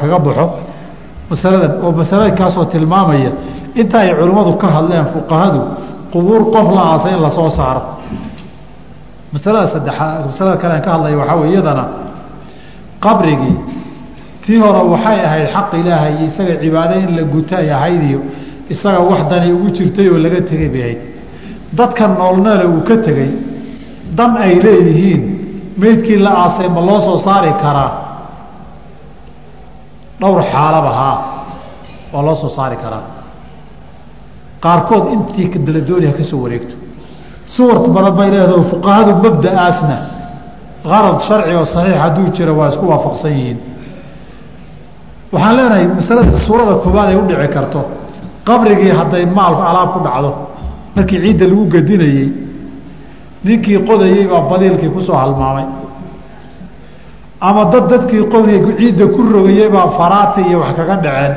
kaga baxo masaladan oo masalada kaasoo tilmaamaya inta ay culimmadu ka hadleen fuqahadu qubuur qof la aasa in la soo saaro. Masalada saddexaad masalada kale aan ka hadlaya waxaa wey iyadana qabrigii tii hore waxay ahayd xaq ilaahay iyo isaga cibaado in la guta ay ahayd iyo isaga wax dani ugu jirtay oo laga tegay bay ahayd. Dadka noolnoole uu ka tegey dan ay leeyihiin meydkii la aasay ma loo soo saari karaa dhowr xaalaba haa waa loo soo saari karaa qaarkood intii daladooni ha ka soo wareegto. Suwar badan bay leedaho fuqahadu mabda'aasna. Qarad sharci oo saxiix hadduu jiro waa isku waafaqsan yihiin. Waxaan leenahay masalada suurada koowaad ay u dhici karto qabrigii hadday maalku alaab ku dhacdo markii ciidda lagu gedinayey ninkii qodayey baa badiilkii ku soo halmaamay ama dad dadkii qodayay ciidda ku rogayey baa faraati iyo wax kaga dhaceen.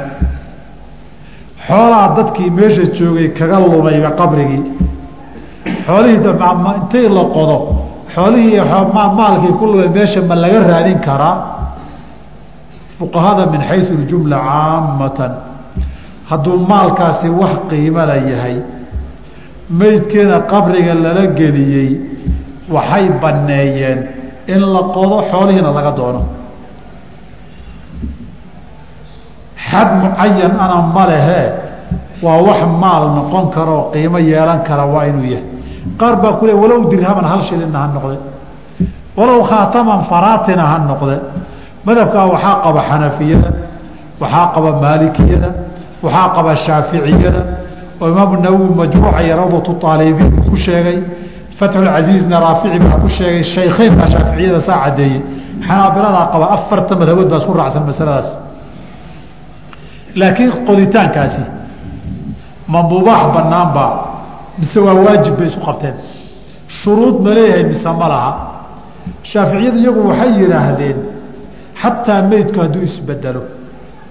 Xoolaha dadkii meesha joogay kaga lumayba qabrigii. Xoolihii intay la qodo xoolihii maalkii ku lumay meesha ma laga raadin karaa? Fuqahada min xayu ljumla caamatan. Hadduu maalkaasi wax qiimala yahay meydkeena qabriga lala geliyey waxay banneeyeen in la qodo xoolihiina laga doono. Xad mucayan ana ma lehee waa wax maal noqon kara qiimo yeelan kara waa inuu yahay. Qaar baa ku walow dirhaman hal shilina ha noqde. Walow khaataman faraatina ha noqde. Madhabkaa waxaa qaba xanafiyada waxaa qaba maalikiyada waxaa qaba shaaficiyada. Oo imaamu nawowi majmuuca iyo rawdatu uu ku sheegay fatxulcasiizna raafici baa ku sheegay shaykheyn baa shaaficiyada saa caddeeyey. Xanaabiladaa qaba afarta madhabood baa isku raacsan masaladaas. Laakiin qoditaankaasi ma mubaax banaanbaa mise waa waajib bay isu qabteen. Shuruud ma leeyahay mise ma laha. Shaaficiyadu iyagu waxay yidhaahdeen xataa meydku hadduu isbedelo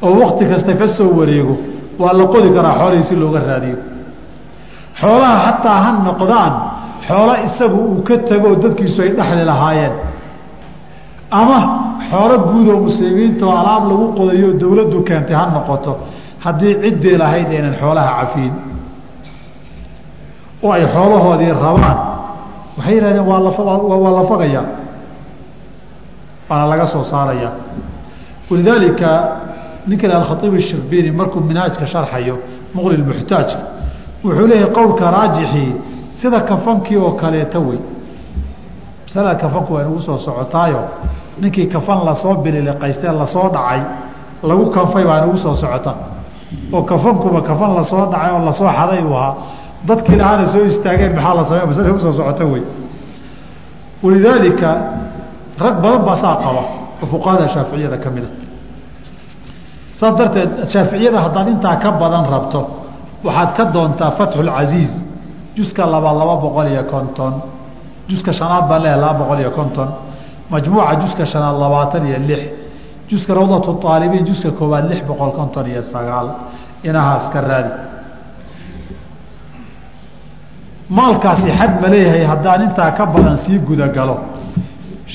oo wakti kasta ka soo wareego waa la qodi karaa xoolihii si looga raadiyo. Xoolaha xataa ha noqdaan xoolo isagu uu ka tago oo dadkiisu ay dhexli lahaayeen. Ama xoolo guud oo muslimiinta oo alaab lagu qodayo dawladdu keentay ha noqoto. Haddii ciddii lahayd aynan xoolaha cafiin. Oo ay xoolahoodii rabaan. Waxay yihahdeen waa lawaa la fagayaa waana laga soo saarayaa walidaalika ninka alkhaiib shirbiini markuu minhaajka sharxayo muqli muxtaajka wuxuu leeyahay qowlka raajixii sida kafankii oo kaleeta wey. Masalada kafanku waa inugu soo socotaayo ninkii kafan la soo bililiqaystee la soo dhacay lagu kanfay baa inugu soo socota. Oo kafankuba kafan la soo dhacay oo la soo xaday uu ahaa. Dadkii lahaana soo istaageen maxaa la samey masala u soo socota wey. Walidaalika rag badan baa saa qaba oo shaaficiyada ka mida saas darteed shaaficiyada haddaad intaa ka badan rabto waxaad ka doontaa fatxulcasiiz juska labaad laba boqol iyo konton. Juska shanaad baan leeyahay laba boqol iyo konton. Majmuuca juska shanaad labaatan iyo lix. Juska rawdatu aalibiin juska koowaad lix boqol konton iyo sagaal. Inahaas ka raadi. Maalkaasi xad ma leeyahay haddaan intaa ka badan sii gudagalo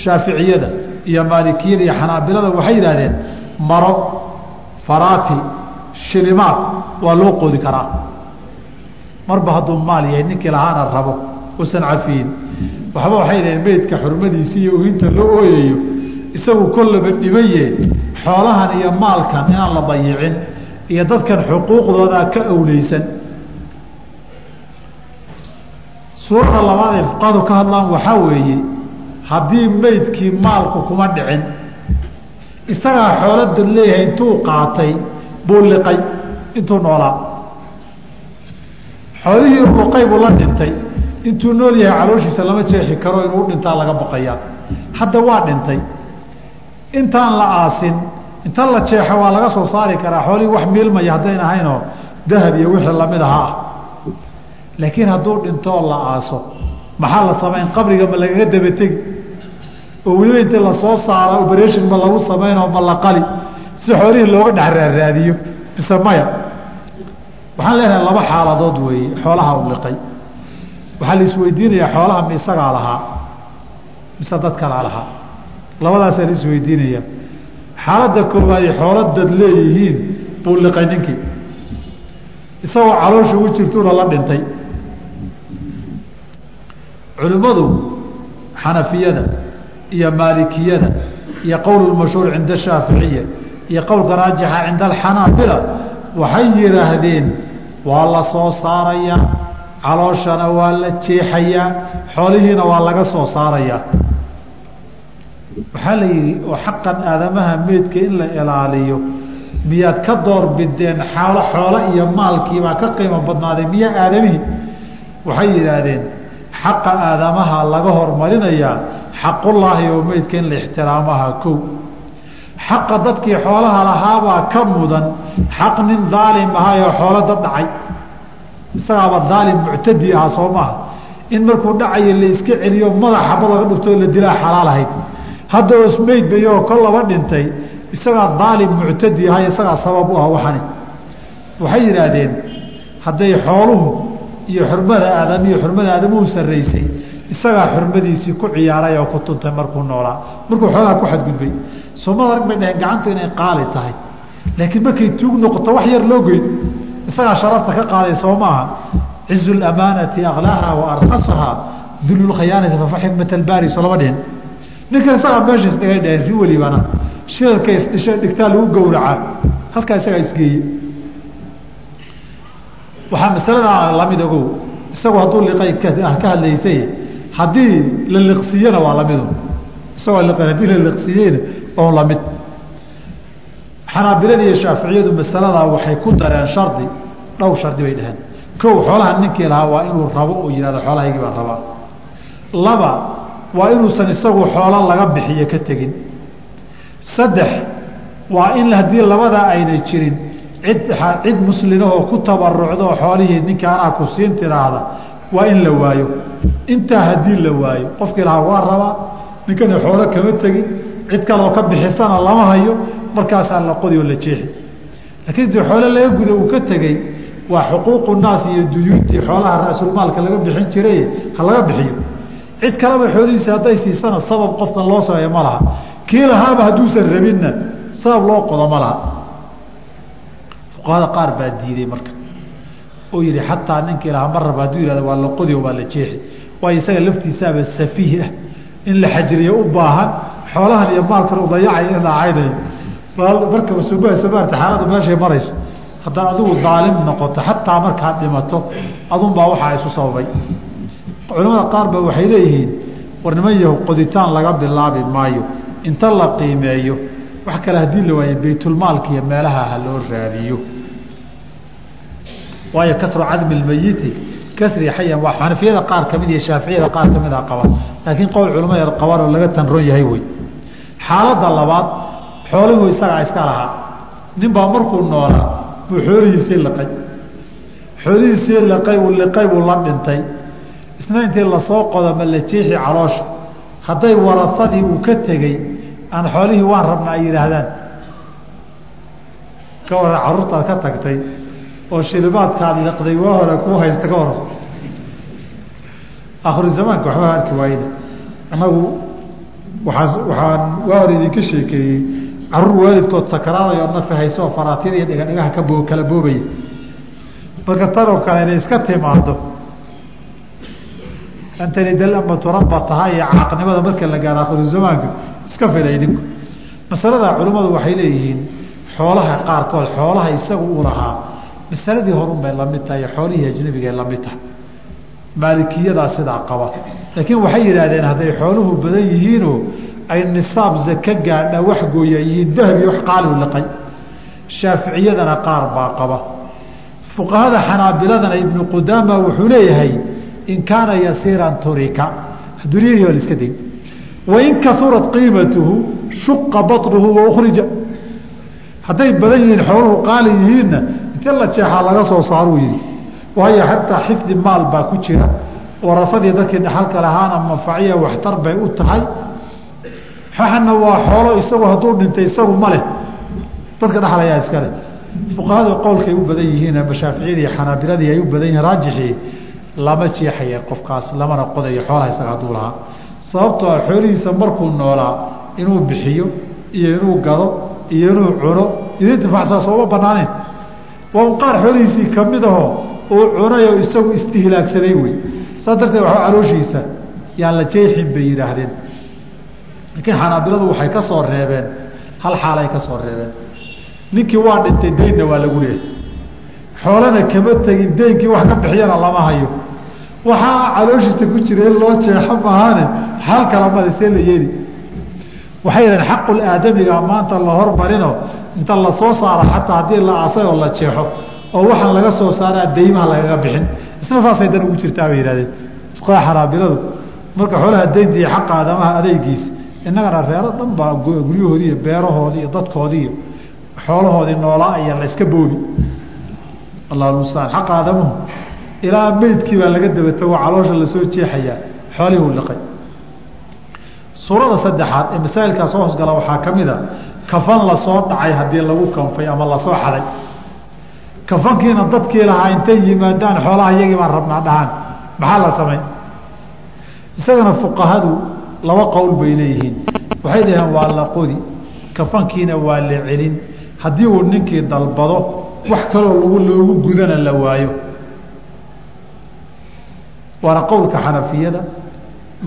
shaaficiyada iyo maalikiyada iyo xanaabilada waxay yidhahdeen maro faraati shilimaad waa loo qoodi karaa marba hadduu maal yahay ninkii lahaana rabo usan cafiyin. Waxba waxay dhaheen meydka xurmadiisi iyo ohinta loo ooyayo isagu kollaba dhimaye xoolahan iyo maalkan inaan la dayicin iyo dadkan xuquuqdoodaa ka awleysan. Suurada labaad ay fuqahadu ka hadlaan waxaa weeye haddii meydkii maalku kuma dhicin isagaa xoolada leeyahay intuu qaatay buu liqay intuu noolaa xoolihii luqay buu la dhintay intuu nool yahay calooshiisa lama jeexi karo inuu dhintaa laga baqayaa hadda waa dhintay. Intaan la aasin inta la jeexo waa laga soo saari karaa. Xoolihii wax miilmaya haddayn ahaynoo dahab iyo wixii la mid aha ah laakiin hadduu dhintoo la aaso. Maxaa la samayn? Qabriga ma lagaga dabategi oo weliba inta la soo saara operation ma lagu samaynoo ma la qali. Si xoolihii looga dhex raaraadiyo mise maya waxaan leenahay laba xaaladood weeye xoolaha u liqay. Waxaa la isweydiinayaa xoolaha ma isagaa lahaa mise dad kalaa lahaa. Labadaasaa la isweydiinayaa. Xaaladda koowaadi xoolo dad leeyihiin buu liqay ninkii. Isagoo caloosha u jirtuuna la dhintay. Culimmadu xanafiyada iyo maalikiyada iyo qowl mashhuur cinda shaaficiya iyo qowlka raajixa cinda alxanaabila waxay yidhaahdeen waa la soo saarayaa calooshana waa la jeexayaa. Xoolihiina waa laga soo saarayaa waxaa la yidhi oo xaqan aadamaha meydka in la ilaaliyo miyaad ka doorbideen xoolo xoolo iyo maalkiibaa ka qiimo badnaaday miyaa aadamihii waxay yidhaahdeen xaqa aadamaha laga hormarinayaa xaqullaahi oo meydka in la ixtiraamaha kow. Xaqa dadkii xoolaha lahaabaa ka mudan xaq nin daalim ahaayoo xoolo dad dhacay. Isagaaba daalim muctadi ahaa soo maaha in markuu dhacayo la iska celiyo madax xaba laga dhuftoo la dilaa xalaal ahayd. Hadda osmeyd bayoo kol laba dhintay isagaa daalim muctadi ahay isagaa sabab u ah waxani. Waxay yidhaahdeen hadday xooluhu iyo xurmada aadam iyo xurmada aadamuhu sarraysay isagaa xurmadiisii ku ciyaaray oo ku tuntay markuu noolaa. Markuu xoolaha ku xadgudbay. Soomada rag bay dhaheen gacantu inay qaali tahay laakiin markay tuug noqoto wax yar loo goyn isagaa sharafta ka qaaday soo maaha. Cizu lamaanati aklaaha wa arkasaha dululkhayaanati fafaxikmat albaari soo lama dhihin. Ninkan isagaa meesha isdhigay dhaheen ri welibana shirarka isdhisho dhigtaa lagu gowracaa halkaa isagaa isgeeye waxaa masaladaa la mid ogow isagu hadduu liqay ka hadlaysay haddii la liqsiiyena waa lamidu isagoo liqan haddii la liqsiiyeyna oo la mid xanaabilada iyo shaaficiyadu masaladaa waxay ku dareen shardi. Dhowr shardi bay dhaheen. Kow xoolaha ninkii lahaa waa inuu rabo oo yihahdo xoolahaygii baan rabaa. Laba waa inuusan isagu xoolo laga bixiyo ka tegin. Saddex waa in haddii labadaa ayna jirin cid cid muslinahoo ku tabarucda oo xoolihii ninka anaa ku siin tiraahda waa in la waayo. Intaa haddii la waayo qofkii lahaa waa rabaa ninkana xoolo kama tegin cid kaloo ka bixisana lama hayo markaasaa la qodi oo la jeexi. Laakiin dii xoole laga guda uu ka tegey waa xuquuqu naas iyo duyuuntii xoolaha ra-sulmaalka laga bixin jiray ha laga bixiyo. Cid kaleba xoolihiisi hadday siisana sabab qofkan loo sameeyo ma laha. Kii lahaaba hadduusan rabinna sabab loo qodo ma laha. Fuqahada qaar baa diiday marka. Oo yihi xataa ninkii lahaa ma raba hadduu yihahdo waa la qodi oo waa la jeexi. Waayo isaga laftiisaaba safiih ah in la xajiriyo u baahan xoolahan iyo maalkan u dayacay in la caynayo marka somaarta xaalada meeshay marayso. Haddaa adigu daalim noqoto xataa markaad dhimato adunbaa waxaa isu sababay. Culamada qaar ba waxay leeyihiin war niman yahow qoditaan laga bilaabi maayo. Inta la qiimeeyo wax kale haddii la waayo baytulmaalka iyo meelaha ha loo raadiyo. Waayo kasru cadmi lmayiti kasri xayan waa xanafiyada qaar ka mid iyo shaaficiyada qaar ka mid a qaba. Laakiin qowl culamada oo laga tanron yahay wey. Xaaladda labaad xoolihuu isagaa iska lahaa. Ninbaa markuu noolaa buu xoolihiisii liqay. Xoolihiisii liqay uu liqay buu la dhintay. Isna intii la soo qodo ma la jeexi caloosha. Hadday warasadii uu ka tegey aan xoolihii waan rabna ay yidhaahdaan. Ka waran carruurtaad ka tagtay oo shilimaadkaad liqday waa hore kuu haysta ka waran akhiru zamaanka waxba arki waayna annagu waaas waxaan waa hore idinka sheekeeyey carruur waalidkood sakaraadayo nafi hayso oo faraatiyada iyo dhigadhigaha ka boo kala boobaya marka tanoo kale inay iska timaado antani dal ama turaba tahay iyo caaqnimada marka la gaaro akhiru zamaanka iska fila idinku. Masalada culimmadu waxay leeyihiin xoolaha qaarkood xoolaha isagu u lahaa masaladii horun bay la mid tahay xoolihii ajnabigay la mid tahay. Maalikiyadaa sidaa qaba. Laakiin waxay yidhaahdeen hadday xooluhu badan yihiinoo ay nisaab zaka gaadha wax gooya yihiin dahabi wax qaaliu liqay. Shaaficiyadana qaar baa qaba. Fuqahada xanaabiladana ibnu qudaama wuxuu leeyahay in kaana yasiiran turika. Dunyahii waa la iska day wain kaurat qiimatuhu shuqa baطnuhu waukhrija hadday badan yihiin xooluhu qaali yihiinna inta la jeexaa laga soo saaruu yihi waayo xataa xifdi maal baa ku jira. Warasadii dadkii dhaxalka lahaana manfaciya waxtar bay u tahay xaxana waa xoolo isagu hadduu dhintay isagu ma leh. Dadka dhaxlayaa iska leh. Fuqahadu qowlkay u badan yihiin ama shaaficiyadii xanaabiladii ay u badan yihiin raajixii lama jeexaya qofkaas lamana qodayo xoolaha isaga hadduu lahaa. Sababtoo ah xoolihiisa markuu noolaa inuu bixiyo iyo inuu gado iyo inuu cuno iyo intifaacsaa sooma banaanayn waa qaar xoolihiisii ka mid aho uu cunayoo isagu istihlaagsaday wey. Saas darteed waxba calooshiisa yaan la jeexin bay yidhaahdeen laakiin xanaabiladu waxay ka soo reebeen hal xaalay ka soo reebeen. Ninkii waa dhintay deynna waa lagu leehay xoolana kama tegin deynkii wax ka bixiyana lama hayo. Waxaa calooshiisa ku jira in loo jeexo maahaane xaal kala male see la yeeli. Waxay yidhahen xaqul maanta la hormarino. Inta la soo saaro xataa haddii la aasay oo la jeexo. Oo waxaan laga soo saaraa deymaha lagaga bixin. Isna saasay dan ugu jirtaa bay yihahdeen fuqaha xanaabiladu marka xoolaha deynta iyo xaqa aadamaha adeegiisa innagana reero dhan baa guryahoodii iyo beerahoodii iyo dadkoodii iyo xoolahoodii noolaa iyo la iska boobi. Allah mustaan xaqa aadamuhu. Ilaa meydkii baa laga daba tago caloosha la soo jeexayaa. Xoolihuu liqay. Suurada saddexaad ee masaa'ilkaa soo hoosgala waxaa ka mid a kafan la soo dhacay haddii lagu kanfay ama la soo xaday. Kafankiina dadkii lahaa intay yimaadaan xoolaha iyagii baan rabnaa dhahaan. Maxaa la samayn isagana fuqahadu laba qowl bay leeyihiin. Waxay dhaheen waa la qodi. Kafankiina waa la celin. Haddii uu ninkii dalbado wax kaloo lagu loogu gudana la waayo. Waana qowlka xanafiyada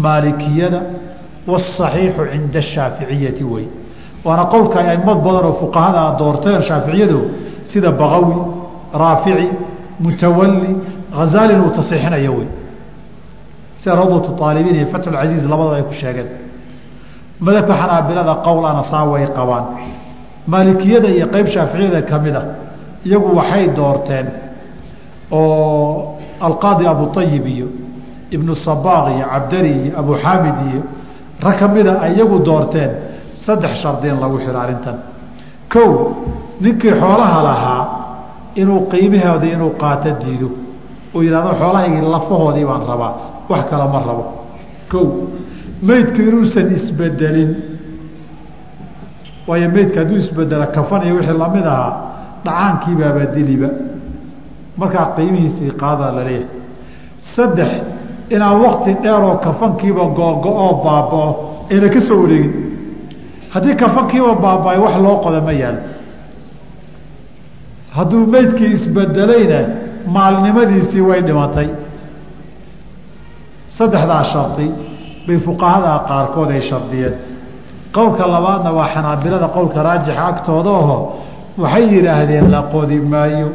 maalikiyada wاصaxiixu cinda ashaaficiyati wey. Waana qowlka ay aimad badan oo fuqahada doorteen shaaficiyado sida baqawi raafici mutawali hazaalin uu tasiixinayo wey sida rawdatu aalibiin iyo fatxulcasiiz labadaba ay ku sheegeen. Madabka xanaabilada qowl ana saa way qabaan. Maalikiyada iyo qeyb shaaficiyada ka mid a iyagu waxay doorteen oo alqaadi abuayib iyo ibnu sabaaq iyo cabdari iyo abu xaamid iyo rag kamida ay iyagu doorteen saddex shardi lagu xiro arrintan. Kow ninkii xoolaha lahaa inuu qiimahoodii inuu qaato diido. Uu yidhahdo xoolahaygii lafahoodii baan rabaa wax kale ma rabo. Kow meydku inuusan isbedelin waayo meydka hadduu isbedelo kafan iyo wixii la mid ahaa dhacaankiibaaba diliba markaa qiimihiisii qaada la leeyahay. Saddex inaan wakti dheeroo kafankiiba googo-oo baabao ayna ka soo wareegin. Haddii kafankiiba baaba-ay wax loo qoda ma yaalo hadduu meydkii isbedelayna maalnimadiisii way dhimatay saddexdaa shardi bay fuqahada qaarkood ay shardiyeen. Qowlka labaadna waa xanaabilada qowlka raajixa agtooda aho waxay yidhaahdeen la qodi maayo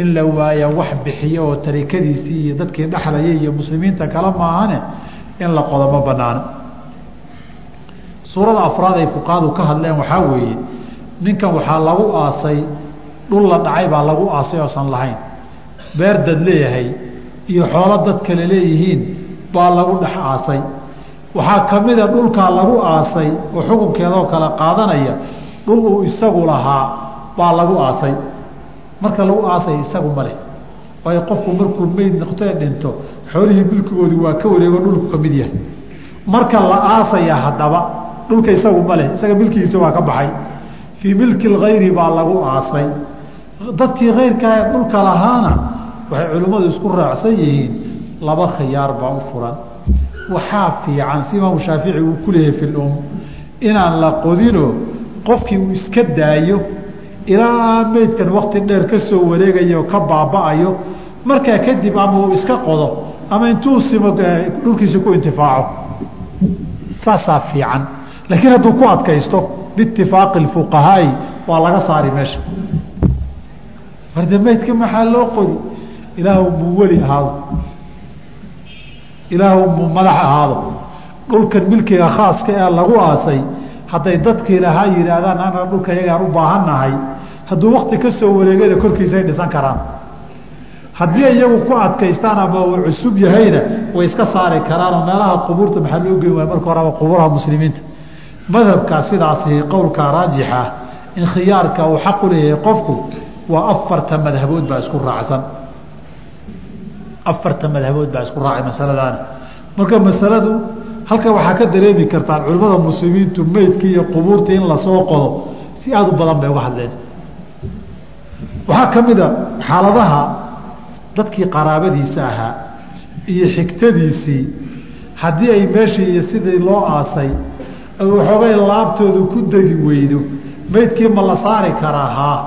in la waaya wax bixiyo oo tarikadiisii iyo dadkii dhexlayay iyo muslimiinta kale maahane in la qodo ma banaano suurada afraad ay fuqahadu ka hadleen waxaa weeye ninkan waxaa lagu aasay dhul la dhacay baa lagu aasay oosan lahayn. Beer dad leeyahay iyo xoolo dad kale leeyihiin baa lagu dhex aasay. Waxaa ka mida dhulkaa lagu aasay oo xukunkeedoo kale qaadanaya dhul uu isagu lahaa baa lagu aasay. Marka lagu aasay isagu ma leh waayo qofku markuu meyd noqtee dhinto xoolihii milkigoodii waa ka wareego dhulku ka mid yahay. Marka la aasaya haddaba dhulka isagu ma leh isaga milkigiisa waa ka baxay. Fii milki lgayri baa lagu aasay. Dadkii kayrkaa ee dhulka lahaana waxay culimmadu isku raacsan yihiin laba khiyaar baa u furan. Waxaa fiican si imaamu shaafici uu ku leeyahay fi lum inaan la qodino qofkii uu iska daayo ilaa meydkan wakti dheer ka soo wareegayo ka baaba-ayo markaa kadib ama uu iska qodo ama intuu simo dhulkiisa ku intifaaco. Saasaa fiican. Laakiin hadduu ku adkaysto biitifaaqi fuqahaai waa laga saari meesha. Warde meydka maxaa loo qodi? Ilaahu muu weli ahaado ilaahu muu madax ahaado. Dhulkan milkiga khaaska ee lagu aasay hadday dadkii lahaa yidhaahdaan ana dhulka yagaan u baahannahay. Hadduu wakti ka soo wareegana korkiisa ay dhisan karaan. Haddii iyagu ku adkaystaan ama uu cusub yahayna way iska saari karaanoo meelaha qubuurta maxaa loo geyn waaya marka horeba qubuuraha muslimiinta. Madhabkaa sidaasi qowlka raajixa in khiyaarka uu xaq u leeyahay qofku waa afarta madhabood baa isku raacsan afarta madhabood baa isku raacay masaladaana. Marka masaladu halka waxaa ka dareemi kartaan culimmada muslimiintu meydkii iyo qubuurtii in la soo qodo si aada u badan bay uga hadleen. Waxaa ka mid a xaaladaha dadkii qaraabadiisa ahaa iyo xigtadiisii. Haddii ay meeshii iyo sidii loo aasay waxoogay laabtoodu ku degi weydo meydkii ma la saari karaa haa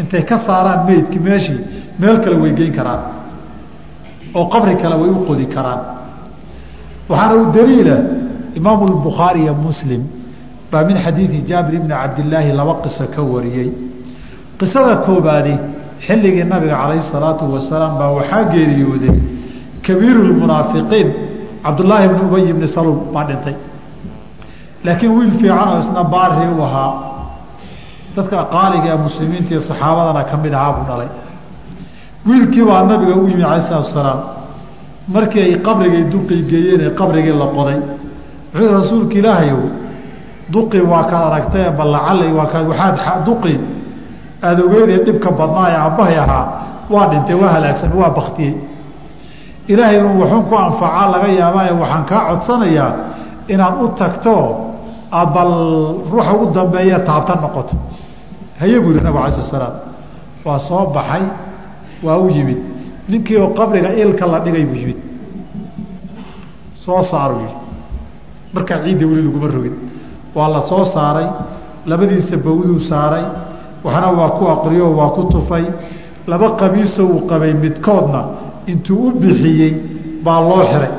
intay ka saaraan meydkii meeshii meel kale way geyn karaan oo qabri kale way u qodi karaan. Waxaana u daliila imaamu lbukhaari iyo muslim. Baa min xadiidi jaabir ibni cabdilaahi laba qiso ka wariyey. Qisada koobaadi xilligii nabiga calayhi salaatu wasalaam baa waxaa geeriyooday kabiiru lmunaafiqiin cabdullaahi bni ubay bni saluul baa dhintay. Laakiin wiil fiican oo isna baari u ahaa. Dadka qaaliga ee muslimiinta iyo saxaabadana ka mid ahaa buu dhalay wiilkii baa nabiga u yimi calayh salatu wasalaam. Markii ay qabrigay duqii geeyeen ee qabrigii la qoday. Wuxuu rasuulka ilaahayow duqi waa kaad aragtay ballacalay waa kaad waxaad duqi aada ogeydee dhibka badnaa ee aabbahay ahaa waa dhintay waa halaagsamay waa baktiyey ilaahay inuu waxuun ku anfacaa laga yaabaaye waxaan kaa codsanayaa inaad u tagto aad bal ruuxa ugu dambeeya taabta noqoto. Haye buu yihi nabig alai slat slaam waa soo baxay waa u yimid. Ninkii oo qabriga ilka la dhigay buu yimid. Soo saaruu yihi markaa ciidda weli laguma rogin. Waa la soo saaray. Labadiisa bawduu saaray. Waxna waa ku aqriyo waa ku tufay. Laba qamiiso uu qabay midkoodna intuu u bixiyey baa loo xiray.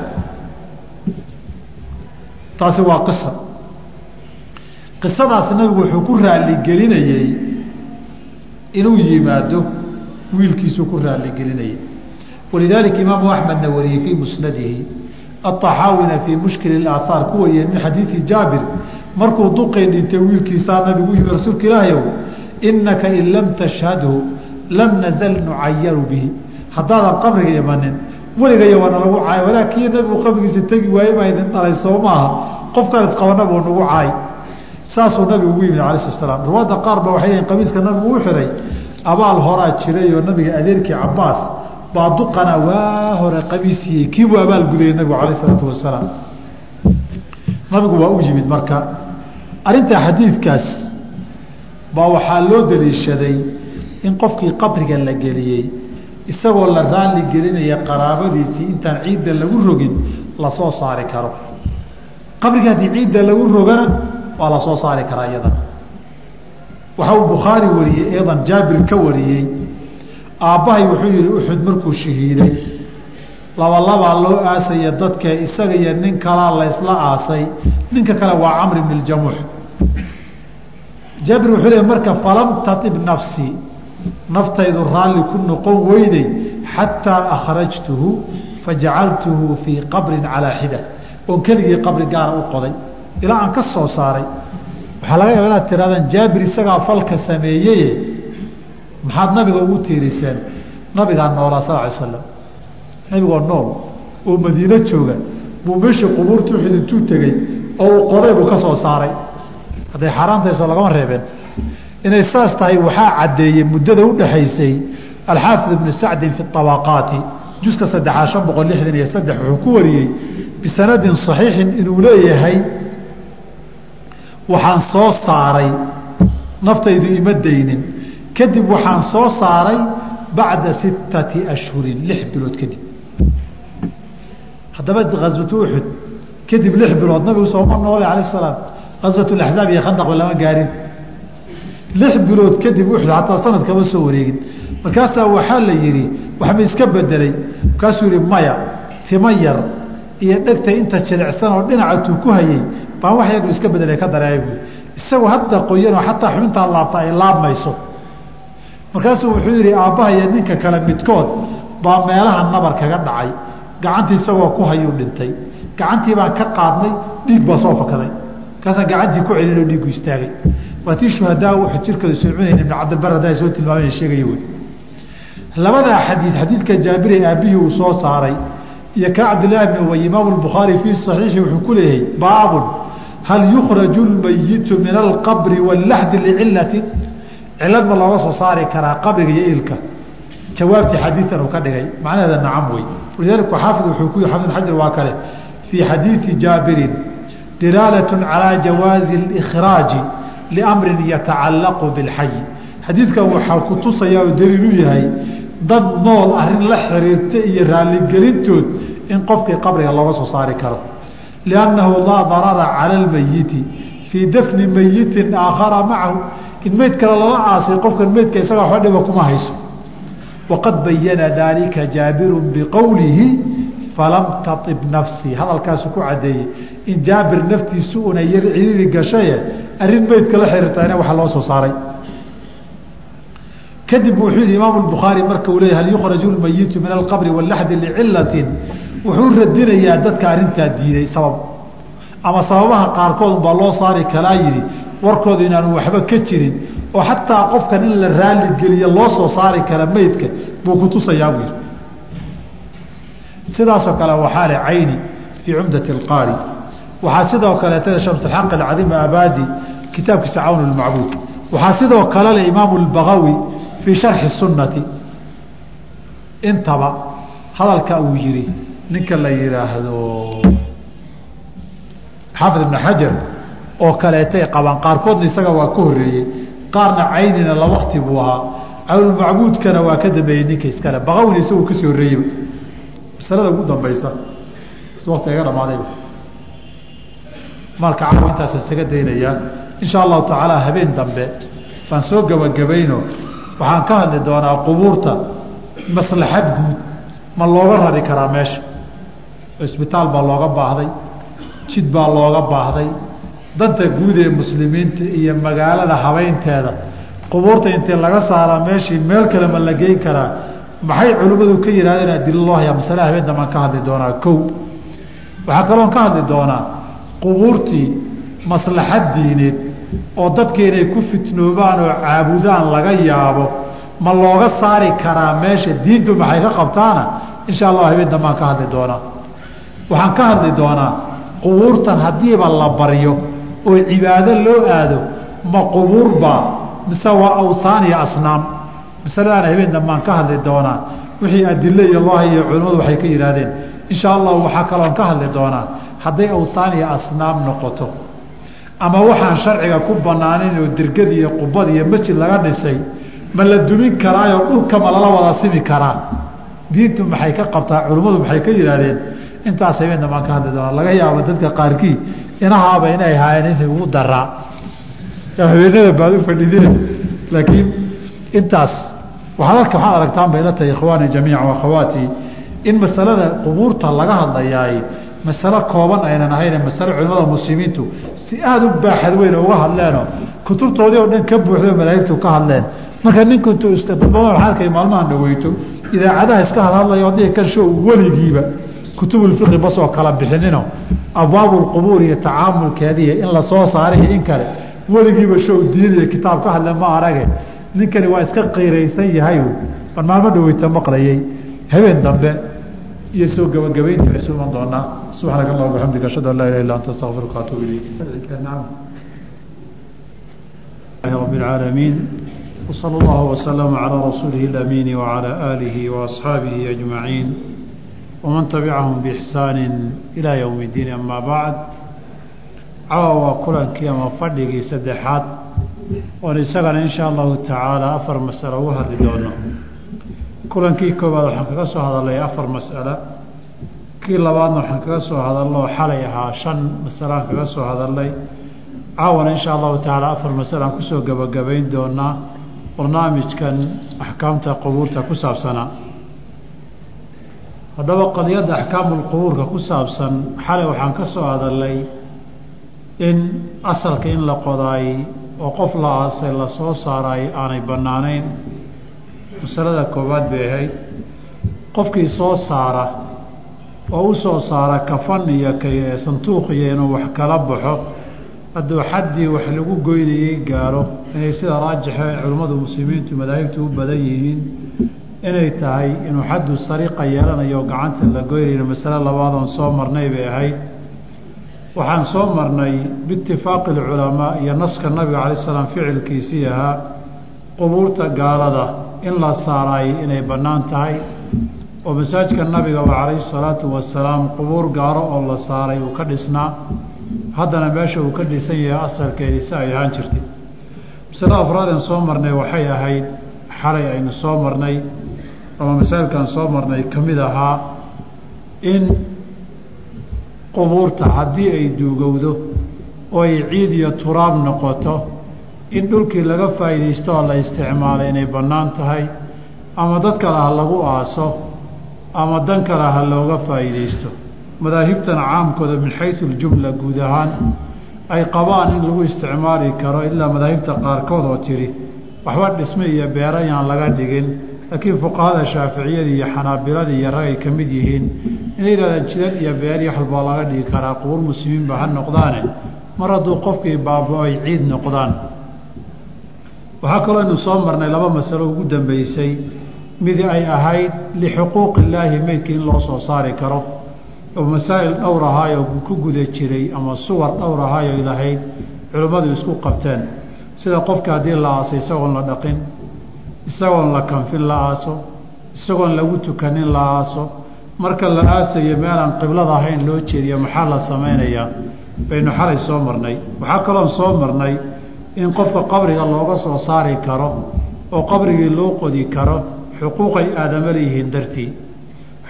Taasi waa qisa qisadaas nabigu wuxuu ku raaligelinayey inuu yimaado wiilkiisuu ku raaligelinayay walidaalika imaamu axmedna wariyey fii musnadihi aطaxaawina fii mushkil اaahaar ku wariyeen min xadiidi jaabir markuu duqay dhintay wiilkiisaa nabigu yimi rasuulka ilaahayow inaka in lam tashhadhu lam nazal nucayaru bihi. Haddaadan qabriga imanin weligaya waana lagu caay walaakiin nabigu qabrigiisa tegi waaye baa idin dhalay soo maaha qofkaan isqabana buu nagu caay saasuu nabigu ugu yimid alai slat slaam qaar ba waxay leeyiin qamiiska nabigu u xiray abaal horaa jiray oo nabiga adeerkii cabaas baa duqana waa hore qamiisiiyey kiibuu abaal gudayay nabigu calayh isalaatu wasalaam. Nabigu waa u yimid marka. Arrintaa xadiidkaas baa waxaa loo daliishaday in qofkii qabriga la geliyey isagoo la raalli gelinaya qaraabadiisii intaan ciidda lagu rogin la soo saari karo. Qabriga haddii ciidda lagu rogana waa la soo saari karaa iyadana waxa uu bukhaari wariyey iyadan jaabir ka wariyey. Aabbahay wuxuu yihi uxud markuu shahiiday. Labalabaa loo aasaya dadka isaga iyo nin kalaa laysla aasay. Ninka kale waa camr bn ljamuux jaabir wuxuu leey marka falam taib nafsii naftaydu raalli ku noqon weyday xataa akhrajtuhu fajacaltuhu fii qabrin calaa xida oon keligii qabri gaara u qoday. Ilaa aan ka soo saaray waxaa laga yaaba inaad tirahdaan jaabir isagaa falka sameeyeye. Maxaad nabiga ugu tiiriseen? Nabigaa noolaa sal ly slam nabigoo nool oo madiino jooga. Buu meeshii qubuurta uxud intuu tegey oo uu qoday buu ka soo saaray. Hadday xaaraantayso lagama reebeen. Inay saas tahay waxaa caddeeyey muddada udhaxaysay alxaafid ibnu sacdin fi abaqaati juska saddexaad shan boqol lixdan iyo saddex wuxuu ku wariyey bisanadin saxiixin inuu leeyahay waxaan soo saaray naftaydu ima daynin. Kadib waxaan soo saaray bacda sittati ashhurin lix bilood kadib. Haddaba aswatu uxud kadib lix bilood nabigu sooma noole alayh salaam. Aswat axzaab iyo khandaqba lama gaarin. Lix bilood kadib uxud hataa sanad kama soo wareegin. Markaasaa waxaa la yidhi waxma iska bedelay markaasuu yihi maya tima yar iyo dhegta inta jilicsan oo dhinacatuu ku hayay baan wax yar iska bedelay ka dareemay. Buui isagoo hadda qoyanoo xataa xubintaa laabta ay laabmayso. Markaasuu wuxuu yidhi aabbaha iyo ninka kale midkood baa meelaha nabar kaga dhacay. Gacantii isagoo ku hayuu dhintay. Gacantii baan ka qaadnay dhiig baa soo fakaday. Markaasaan gacantii ku celinoo dhiigu istaagay. Waa tii shuhadaa wuxuu jirkooda soocunayn ibn cabdilbar haddaa soo tilmaamay sheegaya wey labadaa xadiid xadiidka jaabire aabbihii uu soo saaray iyo ka cabdillaahi bni ubay imaamu lbukhaari fii saxiixi wuxuu ku leeyahay baabun hal yukhraju lmayitu min alqabri wallaxdi licilatin cilad ma looga soo saari karaa qabriga iyo ilka jawaabtii xadiidan uu ka dhigay macnaheeda nacam wey walidaalika xaafid wuxuu ku yihi xafid xajar waa kale fii xadiidi jaabirin dilaalat calaa jawaazi اlkhraaji liamrin yatacallaqu bilxayi xadiidkan waxaa ku tusaya oo daliil u yahay dad nool arrin la xiriirta iyo raalligelintood in qofkii qabriga looga soo saari karo liannahu laa darara cala almayiti fii dafni mayitin aakhara macahu in meyd kale lala aasay qofkan meydka isaga waxba dhiba kuma hayso waqad bayana daalika jaabiru biqowlihi falam taib nafsii hadalkaasu ku cadeeyey in jaabir naftiisu una yar ciriiri gashaye arrin meydka la xiriirtayna waxa loo soo saaray kadib wuxuu yihi imaam bukhaari marka uu leeyay hal yukhraju lmayitu min alqabri walaxdi licilatin wuxuu radinayaa dadka arrintaa diiday sabab. Ama sababaha qaarkood unbaa loo saari kalaa yidhi warkooda inaanu waxba ka jirin oo xataa qofkan in la raali geliyo loo soo saari kara meydka buu kutusayaa buu yidhi. Sidaasoo kale waxaa le cayni fii cumdati alqaari. Waxaa sidoo kaleetada shamsxaq alcadiim abadi kitaabkiisa cawn lmacbuud waxaa sidoo kale le imaamu lbagawi fii sharxi sunnati. Intaba hadalka uu yihi ninka la yihaahdo xaafid ibn xajar oo kaleetay qabaan qaarkoodna isaga waa ka horeeyey qaarna caynina la wakti buu ahaa. Cawnulmacbuudkana waa ka dambeeyey ninka iskale bagawina isagu ka sii horeeyeyba masalada ugu dambaysa s wakti iga dhamaadayba maalka caaw intaas isaga daynayaa insha allahu tacaala habeen dambe baan soo gebagabayno waxaan ka hadli doonaa qubuurta maslaxad guud ma looga rari karaa meesha cisbitaal baa looga baahday jid baa looga baahday. Danta guud ee muslimiinta iyo magaalada habeynteeda qubuurta intii laga saaraa meeshii meel kale ma la geyn karaa? Maxay culimmadu ka yidhahdeen adilo loo hayaa masale habeen dambaan ka hadli doonaa kow. Waxaa kaloon ka hadli doonaa qubuurtii maslaxad diineed oo dadka inay ku fitnoobaan oo caabudaan laga yaabo ma looga saari karaa meesha diintu maxay ka qabtaana? Insha allah habeen dambaan ka hadli doonaa waxaan ka hadli doonaa qubuurtan haddiiba la baryo oo cibaado loo aado ma qubuurbaa mise waa awsaan iyo asnaam? Masaladaana habeen dambaan ka hadli doonaa. Wixii adilo iyo loo hayo culimmadu waxay ka yidhaahdeen insha allahu waxaa kaloon ka hadli doonaa hadday awsaan iyo asnaam noqoto. Ama waxaan sharciga ku banaanayn oo dirgad iyo qubad iyo masjid laga dhisay ma la dumin karaayoo dhulka ma lala wada simi karaa diintu maxay ka qabtaa? Culimmadu maxay ka yidhaahdeen intaas habeen dambaan ka hadli doonaa laga yaabo dadka qaarkii inahaaba inay haayeen in ugu daraa habeenada baad u fadhidine laakiin intaas alka waxaad aragtaan bay la ikhwaani jamiica akhawaati in masalada qubuurta laga hadlayaay masalo kooban aynan ahayne masale culimada muslimiintu si aada u baaxad weyn uga hadleenoo kutubtoodii oo dhan ka buuxdo madaahibtu ka hadleen. Marka ninku intuu waxaa arkay maalmahan dhaweyto idaacadaha iska hadhadlayo haddii kan show weligiiba kutubulfiqi basoo kala bixinino abwaabulqubuur iyo tacaamulkeediiy in la soo saariyo in kale weligiiba show diin iyo kitaab ka hadle ma arage ninkani waa iska qiiraysan yahay ban maalmo dhaweyta maqlayay habeen dambe iyo soo gabagabaynta isu iman doonaa subxaanaka allah bixamdika ashhadu an laa ilaha illa anta astaqfiruka atuub ilayk رب العالمين وصلى الله وسلم على رسوله الأمين وعلى آله وأصحابه أجمعين waman tabicahum biixsaanin ilaa yowmi iddiin amaa bacd caawa waa kulankii ama fadhigii saddexaad oon isagana inshaa allahu tacaala afar mas'alo ugu hadli doono kulankii koowaad waxaan kaga soo hadalay afar mas'alo kii labaadna waxaan kaga soo hadalnoo xalay ahaa shan masalaan kaga soo hadalnay caawana inshaa allahu tacaala afar masalo aan ku soo gebagabayn doonaa barnaamijkan axkaamta qubuurta ku saabsanaa haddaba qadiyadda axkaamulqubuurka ku saabsan xalay waxaan ka soo hadalnay in asalka in la qodaay oo qof la aasay la soo saaraay aanay bannaanayn. Masalada koowaad bay ahayd qofkii soo saara oo u soo saara kafan iyo santuuq iyo inuu wax kala baxo hadduu xaddii wax lagu goynayey gaaro inay sida raajixa culimmadu muslimiintu madaahibtu u badan yihiin inay tahay inuu xaddu sariiqa yeelanayo gacanta la goynayna masale labaadoon soo marnay bay ahayd. Waxaan soo marnay biitifaaqi alculamaa iyo naska nabiga calay salaam ficilkiisii ahaa qubuurta gaalada in la saaraay inay bannaan tahay. Oo masaajka nabigaba calayhi salaatu wasalaam qubuur gaaro oo la saaray uu ka dhisnaa. Haddana meesha uu ka dhisan yahay asalkeedii si ay ahaan jirtay. Masale afraadeen soo marnay waxay ahayd xalay aynu soo marnay ama masaa'ilkaan soo marnay ka mid ahaa in qubuurta haddii ay duugowdo oo ay ciid iyo turaab noqoto in dhulkii laga faa'iidaysto oo la isticmaalo inay bannaan tahay ama dad kale ha lagu aaso ama dan kale ha looga faa'iidaysto. Madaahibtana caamkooda min xaysu aljumla guud ahaan ay qabaan in lagu isticmaali karo ilaa madaahibta qaarkood oo tidhi waxba dhisme iyo beera yaan laga dhigin laakiin fuqahada shaaficiyadii iyo xanaabiladii iyo rag ay ka mid yihiin inay yidhahdaan jidad iyo beer iyo waxalbaa laga dhigi karaa qubuur muslimiinba ha noqdaane. Mar hadduu qofkii baaba-o ay ciid noqdaan. Waxaa kaloo aynu soo marnay laba masalo ugu dambeysay mid ay ahayd lixuquuqi illaahi meydka in loo soo saari karo. Oo masaa'il dhowr ahaayoo ku guda jiray ama suwar dhowr ahaayoo lahayd culimmadu isku qabteen. Sida qofka haddii la aaso isagoon la dhaqin isagoon la kanfin la aaso isagoon lagu tukanin la aaso marka la aasayo meelaan qiblada ahayn loo jeediyo maxaa la samaynayaa baynu xalay soo marnay. Waxaa kaloon soo marnay in qofka qabriga looga soo saari karo oo qabrigii loo qodi karo xuquuqay aadama leeyihiin dartii.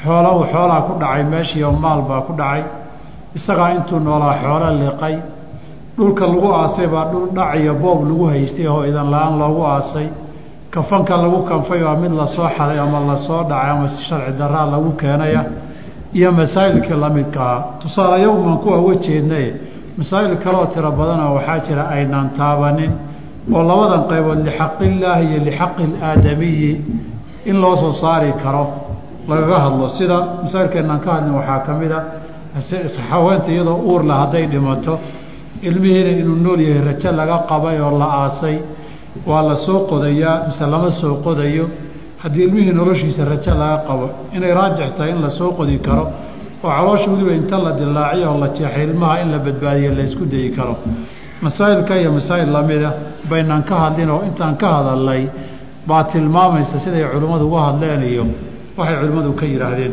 Xoola uu xoolaa ku dhacay meeshii oo maal baa ku dhacay. Isagaa intuu noolaa xoolo liqay. Dhulka lagu aasay baa dhul dhac iyo boob lagu haystay oo idan la'aan loogu aasay kafanka lagu kanfay waa mid la soo xaday ama la soo dhacay ama sharci daraa lagu keenaya. Iyo masaa'ilkii lamidkaa tusaalayo umaan kuwa wajeednaye masaa'il kaleoo tiro badanoo waxaa jira aynaan taabanin oo labadan qaybood lixaqillaahi iyo lixaqi ilaadamiyi in loo soo saari karo. Lagaga hadlo sida masaa'ilkeenaan ka hadlin waxaa ka mid a haweenta iyadoo uurla hadday dhimato ilmihiina inuu nool yahay rajo laga qabay oo la aasay waa la soo qodayaa mise lama soo qodayo haddii ilmihii noloshiisa rajo laga qabo inay raajix tahay in la soo qodi karo oo caloosha weliba inta la dilaaciyo oo la jeexay ilmaha in la badbaadiyo la isku dayi karo. Masaa'ilka iyo masaa'il lamida baynaan ka hadlin oo intaan ka hadalnay baa tilmaamaysa siday culimmadu uga hadleen iyo waxay culimmadu ka yidhaahdeen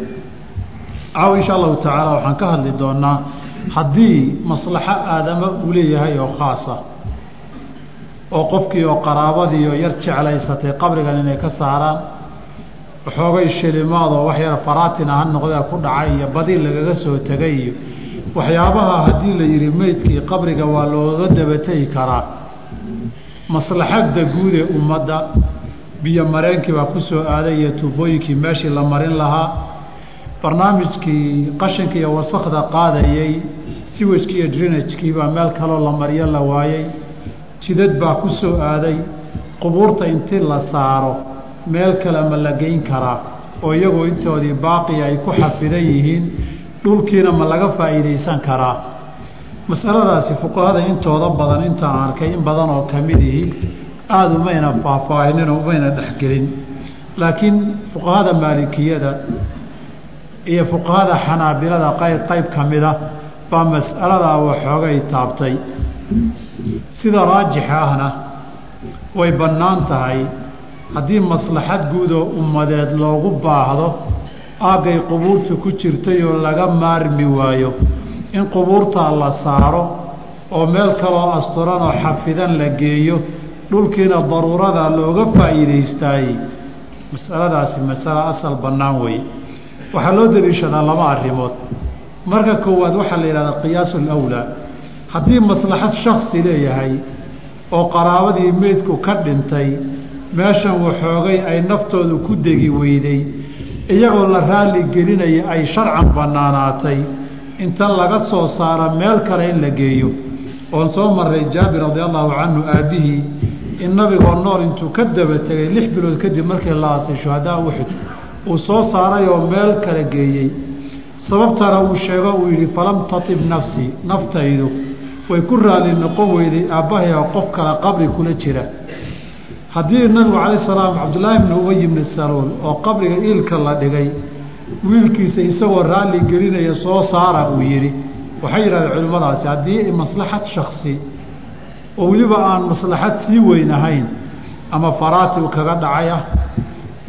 caawa insha allahu tacaala waxaan ka hadli doonaa haddii maslaxo aadama uu leeyahay oo khaasa oo qofkii oo qaraabadii oo yar jeclaysatay qabrigan inay ka saaraan waxoogay shilimaadoo wax yar faraatina ha noqdee ku dhacay iyo badi lagaga soo tegay iyo waxyaabaha haddii la yidhi meydkii qabriga waa looga dabategi karaa. Maslaxadda guud ee ummadda biyo mareenkii baa ku soo aaday iyo tuubooyinkii meeshii la marin lahaa. Barnaamijkii qashinka iyo wasakda qaadayey siwajkii iyo drinajkii baa meel kaloo la mariyo la waayey jidad baa ku soo aaday qubuurta intii la saaro meel kale ma la geyn karaa oo iyagoo intoodii baaqi ay ku xafidan yihiin dhulkiina ma laga faa'iidaysan karaa. Masaladaasi fuqahada intooda badan intaan arkay in badan oo ka mid ihi aada umayna faahfaahinin oo umayna dhexgelin laakiin fuqahada maalikiyada iyo fuqahada xanaabilada qayb qayb ka mida baa mas'aladaa waxoogay taabtay sida raajixa ahna way bannaan tahay. Haddii maslaxad guud oo ummadeed loogu baahdo aaggay qubuurta ku jirtay oo laga maarmi waayo in qubuurtaa la saaro oo meel kaloo asturan oo xafidan la geeyo dhulkiina daruurada looga faa'iidaystaayey masaladaasi masale asal bannaan weeye. Waxaa loo daliishadaa laba arrimood. Marka koowaad waxaa la yidhahdaa qiyaasu alawlaa haddii maslaxad shaksi leeyahay oo qaraabadii meydku ka dhintay meeshan waxoogay ay naftoodu ku degi weyday iyagoo la raalli gelinaya ay sharcan bannaanaatay. Inta laga soo saaro meel kale in la geeyo. Oon soo marray jaabir radi allahu canhu aabbihii in nabigoo nool intuu ka daba tegay lix bilood kadib markii la aasay shuhadaa uxud uu soo saaray oo meel kale geeyey. Sababtana uu sheego uu yidhi falam tatib nafsii naftaydu way ku raalli noqon weyday aabbahay oo qof kale qabri kula jira. Haddii nabigu calay salaam cabdullaahi bni ubay ibni saluul oo qabriga iilka la dhigay wiilkiisa isagoo raalli gelinaya soo saara uu yidhi waxay yidhahdeen culimmadaasi haddii maslaxad shaksi oo weliba aan maslaxad sii weyn ahayn ama faraati kaga dhacay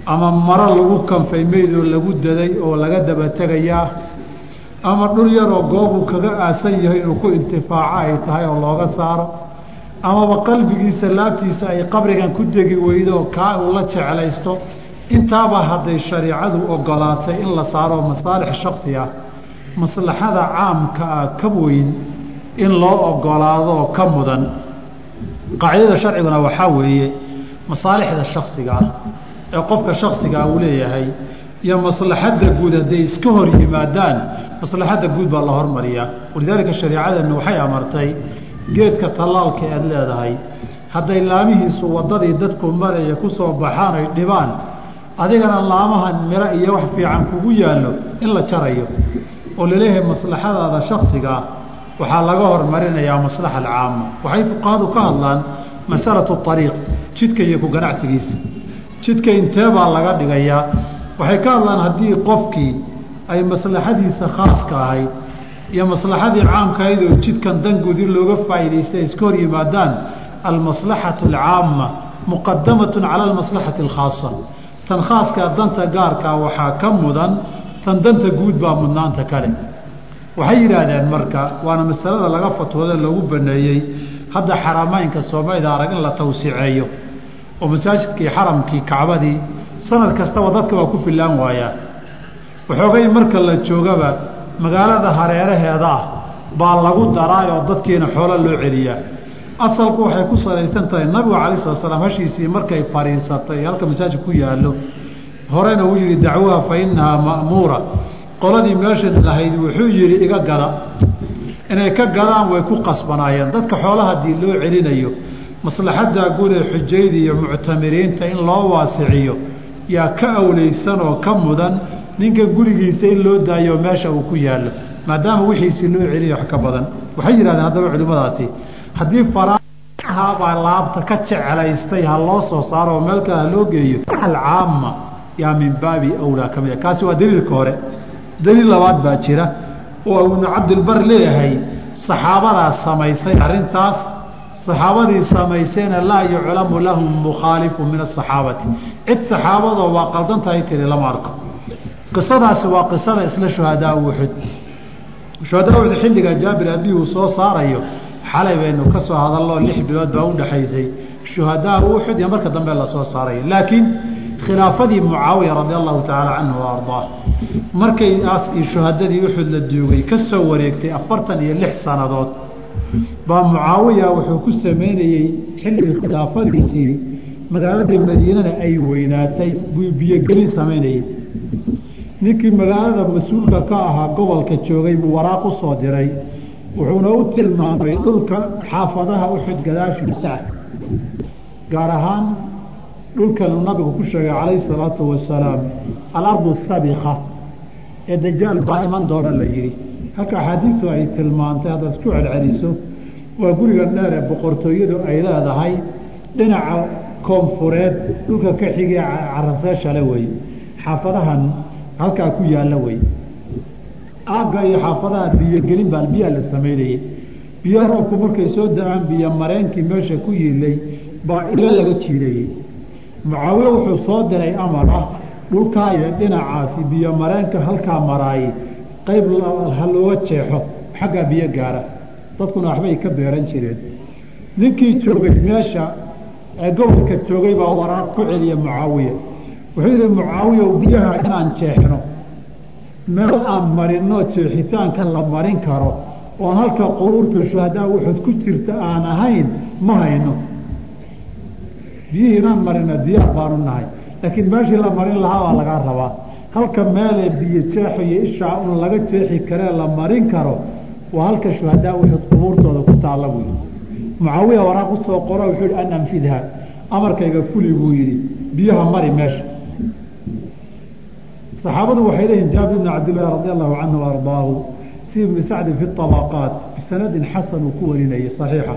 ama maro lagu kanfay meyd oo lagu daday oo laga daba tegayaa ama dhul yaroo goobuu kaga aasan yahay inuu ku intifaaco ay tahay oo looga saaro. Amaba qalbigiisa laabtiisa ay qabrigan ku degi weydo kaa uu la jeclaysto intaaba hadday shariicadu ogolaatay in la saaro masaalix shaksi ah maslaxada caamka ah ka weyn in loo ogolaado oo ka mudan. Qaacidada sharciguna waxaa weeye masaalixda shaksiga ah ee qofka shaksigaa uu leeyahay iyo maslaxadda guud hadday iska hor yimaadaan maslaxadda guud baa la hormariyaa. Walidaalika shareecadeennu waxay amartay geedka tallaalka aad leedahay hadday laamihiisu waddadii dadku maraya ku soo baxaan ay dhibaan adigana laamahan miro iyo wax fiican kugu yaallo in la jarayo. Oo la leeyahay maslaxadaada shaksiga ah waxaa laga hormarinayaa maslaxa alcaama waxay fuqahadu ka hadlaan masalatu ariiq jidka iyo ku ganacsigiisa. Jidka intee baa laga dhigayaa waxay ka hadlaan haddii qofkii ay maslaxadiisa khaaska ahayd iyo maslaxadii caamka ahayd oo jidkan danguud in looga faa'iidaystay ay iska hor yimaadaan almaslaxatu alcaama muqadamatun cala almaslaxati alkhaasa tan khaaskaa danta gaarkaa waxaa ka mudan tan danta guud baa mudnaanta kale waxay yidhaahdeen marka waana masalada laga fatwooda loogu baneeyey hadda xarameynka soomaalida arag in la tawsiceeyo. Oo masaajidkii xaramkii kacbadii sanad kastaba dadka waa ku fillaan waayaa waxoogay marka la joogaba magaalada hareeraheeda ah baa lagu daraay oo dadkiina xoolo loo celiyaa asalku waxay ku salaysan tahay nabigu calai slat slaam hashiisii markay fadhiisatay halka masaajid ku yaallo. Horena uu yihi dacwaha fa ma'muura. Qoladii meeshan lahayd wuxuu yihi iga gada inay ka gadaan way ku qasbanaayeen. Dadka xoolaha haddii loo celinayo maslaxaddaa guud ee xujayda iyo muctamiriinta in loo waasiciyo yaa ka awleysan oo ka mudan ninka gurigiisa in loo daayo meesha uu ku yaallo maadaama wixiisii loo celinayo wax ka badan. Waxay yidhahdeen haddaba culimmadaasi haddii farahabaa laabta ka jeclaystay ha loo soo saaro oo meel kale ha loo geeyo. Alcaama yaa min baabi awlaa ka mid a kaasi waa daliilka hore. Daliil labaad baa jira oo ibnu cabdilbar leeyahay saxaabadaa samaysay arrintaas saxaabadii samaysayna laa yuclamu lahum mukhaalifu min asaxaabati cid saxaabadoo waa qaldan tahay tiri lama arko. Qisadaasi waa qisada isla shuhadaa uxud shuhadaa uxud xilliga jaabir abii uu soo saarayo xalay baynu ka soo hadalnoo lix bilood baa u dhexaysay shuhadaa uxud iyo marka dambe la soo saarayo. Laakiin khilaafadii mucaawiya radi allahu tacaala canhu wa ardaa markay aaskii shuhadadii uxud la duugay ka soo wareegtay afartan iyo lix sannadood baa mucaawiya wuxuu ku sameynayey xilligii khilaafadiisii magaaladii madiinana ay weynaatay buu biyogelin samaynayey ninkii magaalada mas'uulka ka ahaa gobolka joogay buu waraaq u soo diray. Wuxuuna u tilmaamay dhulka xaafadaha uxud gadaashiisa gaar ahaan dhulkanuu nabigu ku sheegay calayhi salaatu wasalaam alardu sabika ee dajaal baa iman doona la yihi halka axaadiistu ay tilmaantay haddaad isku celceliso waa guriga dheer ee boqortooyadu ay leedahay dhinaca koonfureed dhulka ka xigee caraseeshale wey xaafadahan halkaa ku yaalla wey aagga iyo xaafadaha biyogelin baa biyaa la samaynayey biyo roobku markay soo da'aan biyo mareenkii meesha ku yiilay baa ilo laga jiidayey. Mucaawiye wuxuu soo diray amar ah dhulkaa iyo dhinacaasi biyo mareenka halkaa maraaye qayb ha looga jeexo xaggaa biyo gaara. Dadkuna waxbay ka beeran jireen. Ninkii joogay meesha ee gobolka joogay baa waraaq ku celiya mucaawiya. Wuxuu yidhi mucaawiya biyaha inaan jeexno. Meel aan marinno jeexitaanka la marin karo. Oon halka quruurta shuhadaa uxud ku jirta aan ahayn ma hayno. Biyihii inaan marino diyaar baanu nahay. Laakiin meeshii la marin lahaa baa lagaa rabaa halka meelee biyo jeexo iyo ishaa un laga jeexi karee la marin karo waa halka shuhadaa uxud qubuurtooda ku taalla buu yidhi. Mucaawiya waraaq u soo qoro wuxuu yihi an anfidha. Amarkayga fuli buu yidhi biyaha mari meesha. Saxaabadu waxay leeyihiin jaabir ibni cabdillahi radi allahu canhu ardaahu si ibni sacdi fi طabaqaat bisanadin xasan uu ku warinayay saxiixa.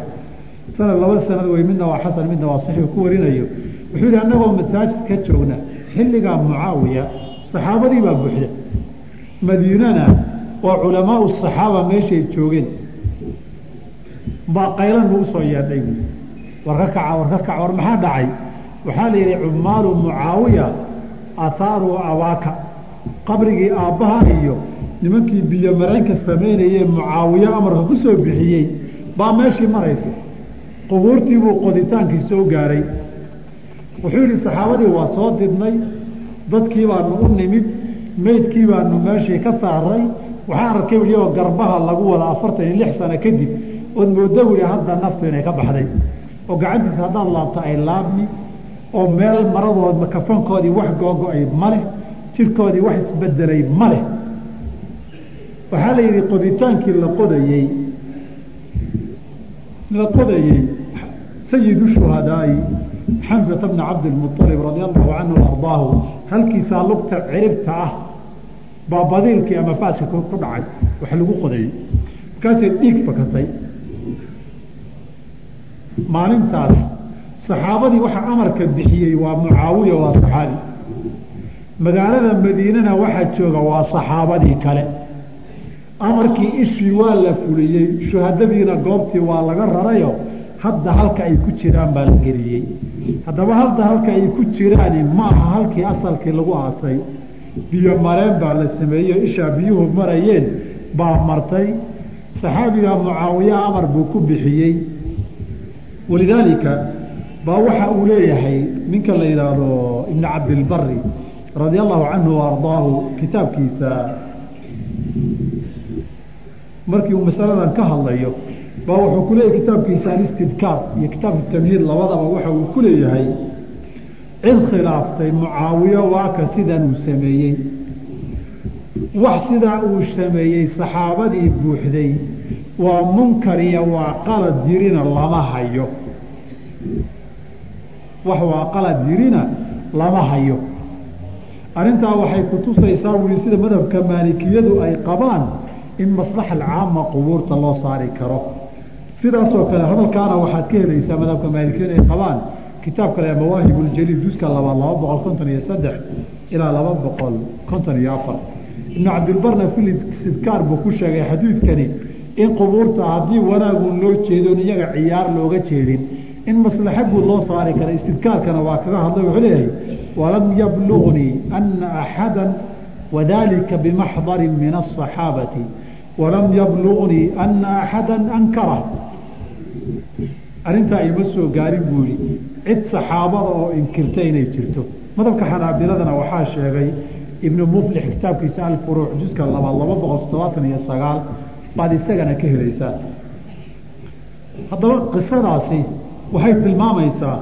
Sanad laba sanad wey midna waa xasan midna waa saxiix ku warinayo. Wuxuu yihi annagoo masaajid ka joogna xilligaa mucaawiya saxaabadii baa buuxda madiinana oo culamaau saxaaba meeshay joogeen. Baa qaylan nagu soo yeedhay buui war ka kaca war ka kaca war maxaa dhacay? Waxaa la yidhi cumaalu mucaawiya athaaru abaaka qabrigii aabbaha iyo nimankii biyo mareenka samaynayee mucaawiye amarka ku soo bixiyey baa meeshii maraysa qubuurtii buu qoditaankii soo gaaray. Wuxuu yidhi saxaabadii waa soo didnay dadkii baanu u nimid meydkii baanu meeshii ka saaray. Waxaan arkay iyagoo garbaha lagu wada afartan iyo lix sano kadib ood moodo wuli hadda naftu inay ka baxday. Oo gacantiisa haddaad laabto ay laabmi oo meel maradood kafankoodii wax googo-ay ma leh jirkoodii wax isbedelay ma leh. Waxaa la yidhi qoditaankii la qodayey la qodayey sayidu shuhadaai xamsata bna cabdilmualib radia allahu canhu ardaahu halkiisaa lugta ciribta ah baa badiilkii ama faaska ku dhacay wax lagu qodayey markaasay dhiig fakatay. Maalintaas saxaabadii waxaa amarka bixiyey waa mucaawiya waa saxaabi. Magaalada madiinana waxaa jooga waa saxaabadii kale. Amarkii ishii waa la fuliyey shuhadadiina goobtii waa laga rarayo hadda halka ay ku jiraan baa la geliyey haddaba hadda halka ay ku jiraani ma aha halkii asalkii lagu aasay. Biyo mareen baa la sameeyey ishaa biyuhu marayeen baa martay. Saxaabiga mucaawiya amar buu ku bixiyey. Walidaalika baa waxa uu leeyahay ninka la yidhaahdo ibn cabdilbari radia allahu canhu wa ardaahu kitaabkiisa. Markii uu masaladan ka hadlayo baa wuxuu ku leeyahay kitaabkiisa alistidkaar iyo kitaabka tamhiid labadaba waxa uu ku leeyahay cid khilaaftay mucaawiyo waaka sidan uu sameeyey. Wax sidaa uu sameeyey saxaabadii buuxday waa munkar iyo waa qalad yirina lama hayo. Wax waa qalad yirina lama hayo. Arrintaa waxay kutusaysaa wuli sida madhabka maalikiyadu ay qabaan in maslaxa alcaama qubuurta loo saari karo sidaasoo kale hadalkaana waxaad ka helaysaa madhabka maalikiyadu ay qabaan kitaab kale mawaahib uljaliil juska labaad laba boqol konton iyo saddex ilaa laba boqol konton iyo afar. Ibnu cabdilbarna fili sidkaar buu ku sheegay xadiidkani in qubuurta haddii wanaagun loo jeedon iyaga ciyaar looga jeedin in maslaxa guud loo saari kara istidkaarkana waa kaga hadlay wuxuu leeyahay walam yablugnii ana axada wadalika bimaxdarin min aلصaxaabati walam yablugnii ana axada ankara arrintaa ima soo gaarin buu yihi cid saxaabada oo inkirta inay jirto. Madhabka xanaabiladana waxaa sheegay ibnu muflix kitaabkiisa alfuruuc juska labaad laba boqol toddobaatan iyo sagaal baad isagana ka helaysaa. Haddaba qisadaasi waxay tilmaamaysaa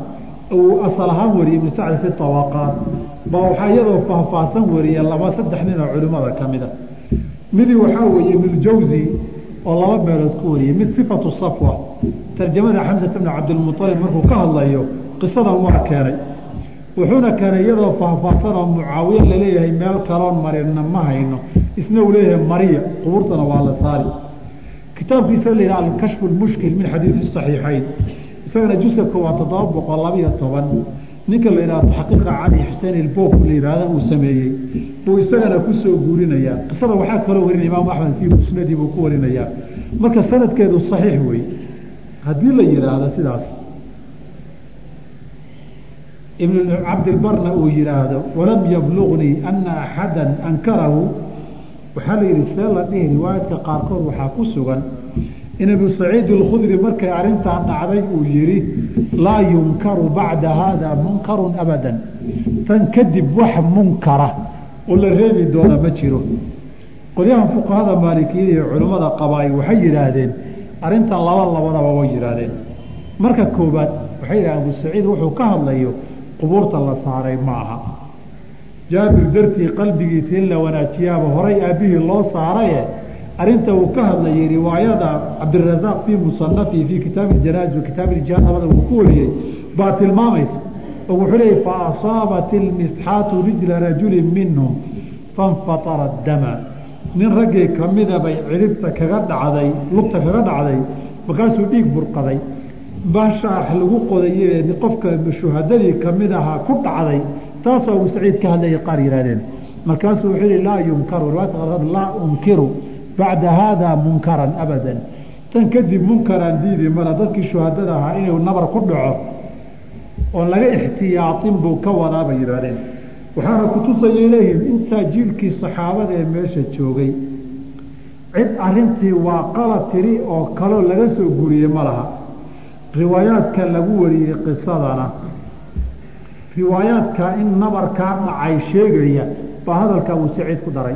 uu asal ahaan wariyey ibnu sacd fi tabaqaat baa waxaa iyadoo faahfaahsan wariya laba saddex nin oo culimmada ka mida midii waxaa weeye ibnuljawsi oo laba meelood ku wariyey mid sifatu safwa tarjamada xamsata bni cabdilmualib markuu ka hadlayo qisadan waa keenay. Wuxuuna keenay iyadoo faahfaahsan oo mucaawiye la leeyahay meel kaloon marina ma hayno. Isna uu leeyahay mariya qubuurtana waa la saari. Kitaabkiisa la yidhaha alkashfu lmushkil min xadiidi saxiixayn. Isagana juska koowaad toddoba boqol labayo toban ninka la yidhaha taxqiiqa cali xuseen ilboog la yidhaahda uu sameeyey. Buu isagana ku soo guurinayaa. Qisada waxaa kaloo warinaya imaamu axmed fii musnadii buu ku warinayaa. Marka sanadkeedu saxiix wey haddii la yidhaahdo sidaas ibn cabdilbarna uu yidhaahdo walam yablugnii ana axada ankarahu. Waxaa la yidhi see la dhihi riwaayadka qaarkood waxaa ku sugan. In abu saciid alkhudri markay arrintaa dhacday uu yihi laa yunkaru bacda haada munkarun abadan. Tan kadib wax munkara oo la reebi doona ma jiro. Qolyahan fuqahada maalikiyada iyo culimmada qabaay waxay yidhaahdeen arrintan laba labadaba way yidhaahdeen marka koobaad waxay yidhahdeen abu saciid wuxuu ka hadlayo qubuurta la saaray ma aha jaabir dartii qalbigiisa in la wanaajiyaaba horay aabbihii loo saaraye arrinta uu ka hadlayay riwaayada cabdirasaaq fii musanafihi fii kitaabi janaaز wa kitaabi jihaad labada uu ku wariyey baa tilmaamaysa. Oo wuxuu leeyay faasaabat ilmisxaatu rijla rajuli minhum fanfatara dama nin raggii kamida bay ciribta kaga dhacday lugta kaga dhacday markaasuu dhiig burqaday. Bashaax lagu qodaye qofka shuhadadii ka mid ahaa ku dhacday taasoo abu saciid ka hadlayay qaar yihahdeen markaasuu wuxuu yihi laa yunkaru qaarkood laa unkiru bacda haada munkaran abadan. Tan kadib munkaraan diidi mala dadkii shuhadada ahaa inuu nabar ku dhaco oon laga ixtiyaatin buu ka wadaa bay yidhahdeen waxaana kutusayay leeyihiin intaa jiilkii saxaabada ee meesha joogay. Cid arintii waa qalad tiri oo kaloo laga soo guriyey ma laha. Riwaayaadka lagu wariyey qisadana. Riwaayaadka in nabarkaa dhacay sheegaya baa hadalka abuu saciid ku daray.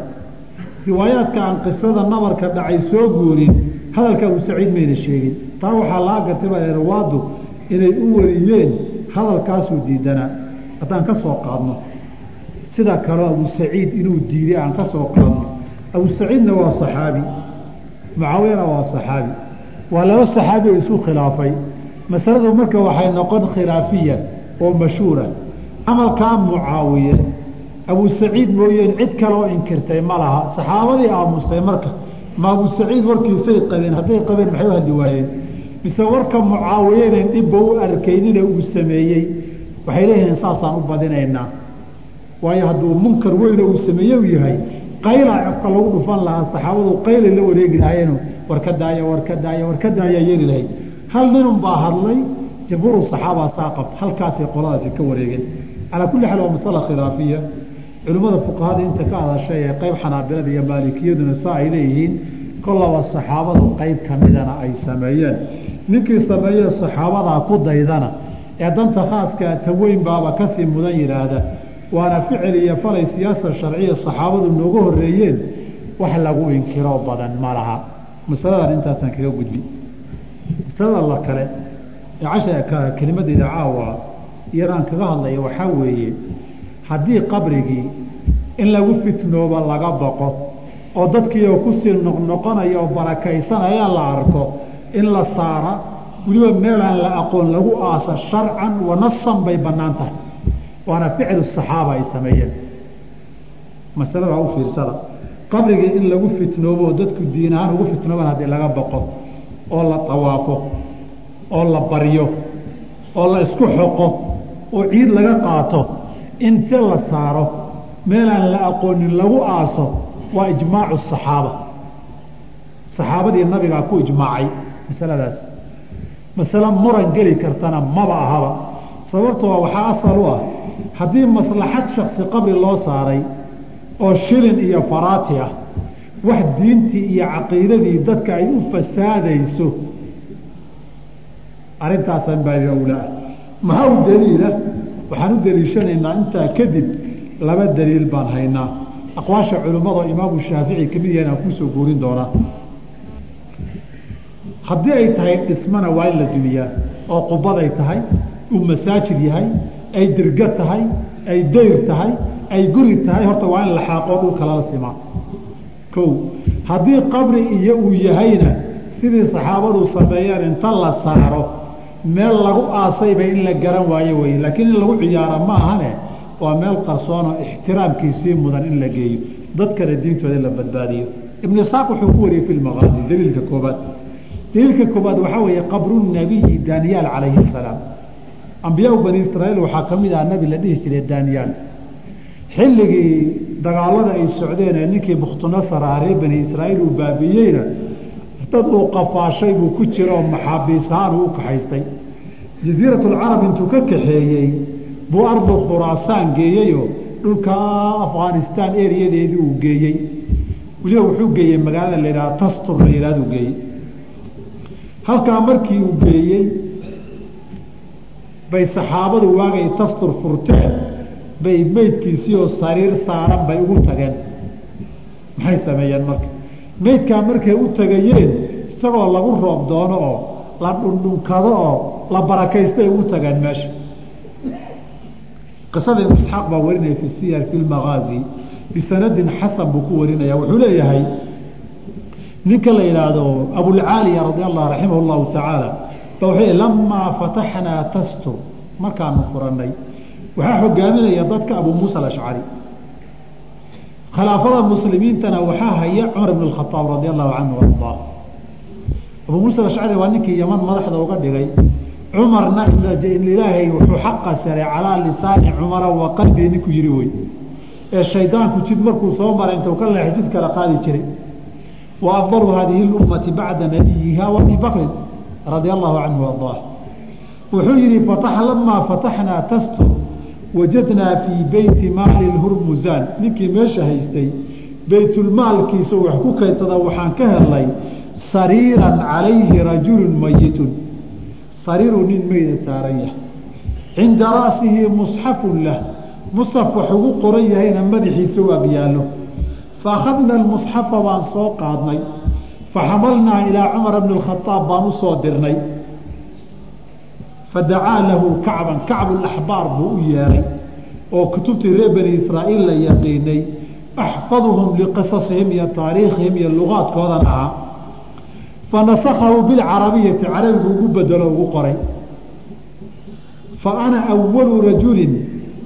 Riwaayaadka aan qisada nabarka dhacay soo guurin hadalka abu saciid mayna sheegin. Taa waxaa laga gartay baa rawaadu inay u wariyeen hadalkaasuu diidanaa haddaan ka soo qaadno sida kaleo abu saciid inuu diiday aan ka soo qaadno. Abu saciidna waa saxaabi mucaawiyana waa saxaabi. Waa laba saxaabi oo isu khilaafay. Masaladu marka waxay noqon khilaafiya oo mashhuura. Camalkaa mucaawiye abu saciid mooyeen cid kaleoo inkirtay ma laha. Saxaabadii aamustay marka. Ma abu saciid warkiisay qabeen hadday qabeen maxay u hadli waayeen? Mise warka mucaawiyenen dhibba u arkaynina uu sameeyey? Waxay leeyihiin saasaan u badinaynaa waayo hadduu munkar weyno uu sameeye u yahay qaylaa cofka lagu dhufan lahaa saxaabadu qaylay la wareegi lahayeenu war ka daaya war ka daaya war ka daayaa yeeli lahayd. Hal ninun baa hadlay jamhuuru saxaaba saaqab halkaasay qoladaasi ka wareegeen. Calaa kulli xaal waa masala khilaafiya. Culimmada fuqahada inta ka hadashay ee qayb xanaabilada iyo maalikiyaduna saa ay leeyihiin kollaba saxaabadu qayb ka midana ay sameeyeen. Ninkii sameeye saxaabadaa ku daydana ee danta khaaskaa taweyn baaba ka sii mudan yidhaahda waana ficil iyo falay siyaasa sharciya saxaabadu nooga horeeyeen wax lagu inkiro badan ma laha. Masaladan intaasaan kaga gudbi. Masalada la kale ee casha kelimadeyda caawa iyadaan kaga hadlaya waxaa weeye haddii qabrigii in lagu fitnooba laga baqo oo dadkiioo ku sii noqnoqonaya oo barakaysanaya la arko in la saara weliba meelaan la aqoon lagu aasa sharcan wa nasan bay bannaan tahay waana ficlu saxaaba ay sameeyeen. Masalada u fiirsada. Qabrigii in lagu fitnoobo oo dadku diin ahaan ugu fitnooban haddii laga baqo oo la tawaafo oo la baryo oo la isku xoqo oo ciid laga qaato inta la saaro meelaan la aqoonin lagu aaso waa ijmaacu saxaaba. Saxaabadii nabigaa ku ijmaacay masaladaas. Masale muran geli kartana maba ahaba. Sababtoo waxaa asal u ah haddii maslaxad shaksi qabri loo saaray oo shilin iyo faraati ah wax diintii iyo caqiidadii dadka ay u fasaadayso arrintaasan baa awlaa maxaa u daliila waxaan u daliishanaynaa intaa kadib laba daliil baan haynaa. Aqwaasha culimmada imaamu shaafici ka mid yahan aan kuusoo guurin doonaa. Haddii ay tahay dhismana waa in la dumiyaa oo qubaday tahay uu masaajid yahay ay dirga tahay ay dayr tahay ay guri tahay horta waa in la xaaqoo dhulka lala simaa ko haddii qabri iyo uu yahayna sidii saxaabadu sameeyeen inta la saaro meel lagu aasayba in la garan waayo wey laakiin in lagu ciyaara ma ahane waa meel qarsoonoo ixtiraamkiisii mudan in la geeyo. Dadkana diintooda in la badbaadiyo. Ibnu isaaq wuxuu ku wariyey fi lmaqaazi daliilka koobaad. Daliilka koobaad waxaa weeye qabru nabiyi daniyaal calayhi asalaam ambiyaa bani israaiil waxaa ka mid ah nabi la dhihi jiray daniyaal xilligii dagaalada ay socdeen ee ninkii mukhtunasar ah reer bani israaiil uu baabiiyeyna dad uu qafaashay buu ku jira oo maxaabiis ahaan uu kaxaystay jasiiratulcarab intuu ka kaxeeyey buu ardu khuraasaan geeyeyoo dhulka afghanistaan eriyadeedii uu geeyey weliba wuxuu geeyey magaalada la yidhaha tastur la yidhahduu geeyey halkaa markii uu geeyey bay saxaabadu waagay tastur furteen bay meydkiisii oo sariir saaran bay ugu tageen. Maxay sameeyeen marka? Meydkaa markay u tagayeen isagoo lagu roob doono oo la dhundhunkado oo la barakaystay ugu tageen meesha. Qisada ibnu isxaaq baa warinaya fi siyar fi lmagaazi bisanadin xasan buu ku warinaya wuxuu leeyahay ninka la yidhaahdo abulcaaliya radi allah raximah llahu tacaala ba wuxuu lamaa fataxnaa tastur markaanu furannay. Waxaa hogaaminaya dadka abuu muusa alashcari khilaafada muslimiintana waxaa haya cumar ibn khaaab radi allahu canhu ardaa abuu muusa alashcari waa ninkii yaman madaxda uga dhigay. Cumarna ilaahay wuxuu xaqa sharay calaa lisaani cumara wa qalbii ninkuu yihi wey ee shaydaanku jid markuu soo maray intuu ka leexay jid kala qaadi jiray. Wa afdalu hadihi lummati bacda nabiyiha wa abi bakrin radia allahu canhu ardaah. Wuxuu yihi lamaa fataxnaa tastur wajadnaa fii beyti maali hurmusaan ninkii meesha haystay baytulmaalkiisa wax ku kaytada waxaan ka helnay sariiran calayhi rajulun mayitun. Sariiruu nin meyda saaran yahay. Cinda ra'sihi musxafun lah. Musxaf wax ugu qoran yahayna madaxiisa u agyaallo fa akhadna almusxafa baan soo qaadnay faxamalnaa ilaa cumara bni اkhaaab baan u soo dirnay fadacaa lahu kacban kacbulaxbaar buu u yeeray oo kutubtii reer bani israa'iil la yaqiinay axfaduhum liqisasihim iyo taariikhihim iyo lugaadkoodan ahaa fanasakahu bilcarabiyati carabigu ugu bedelo ugu qoray fa ana awalu rajulin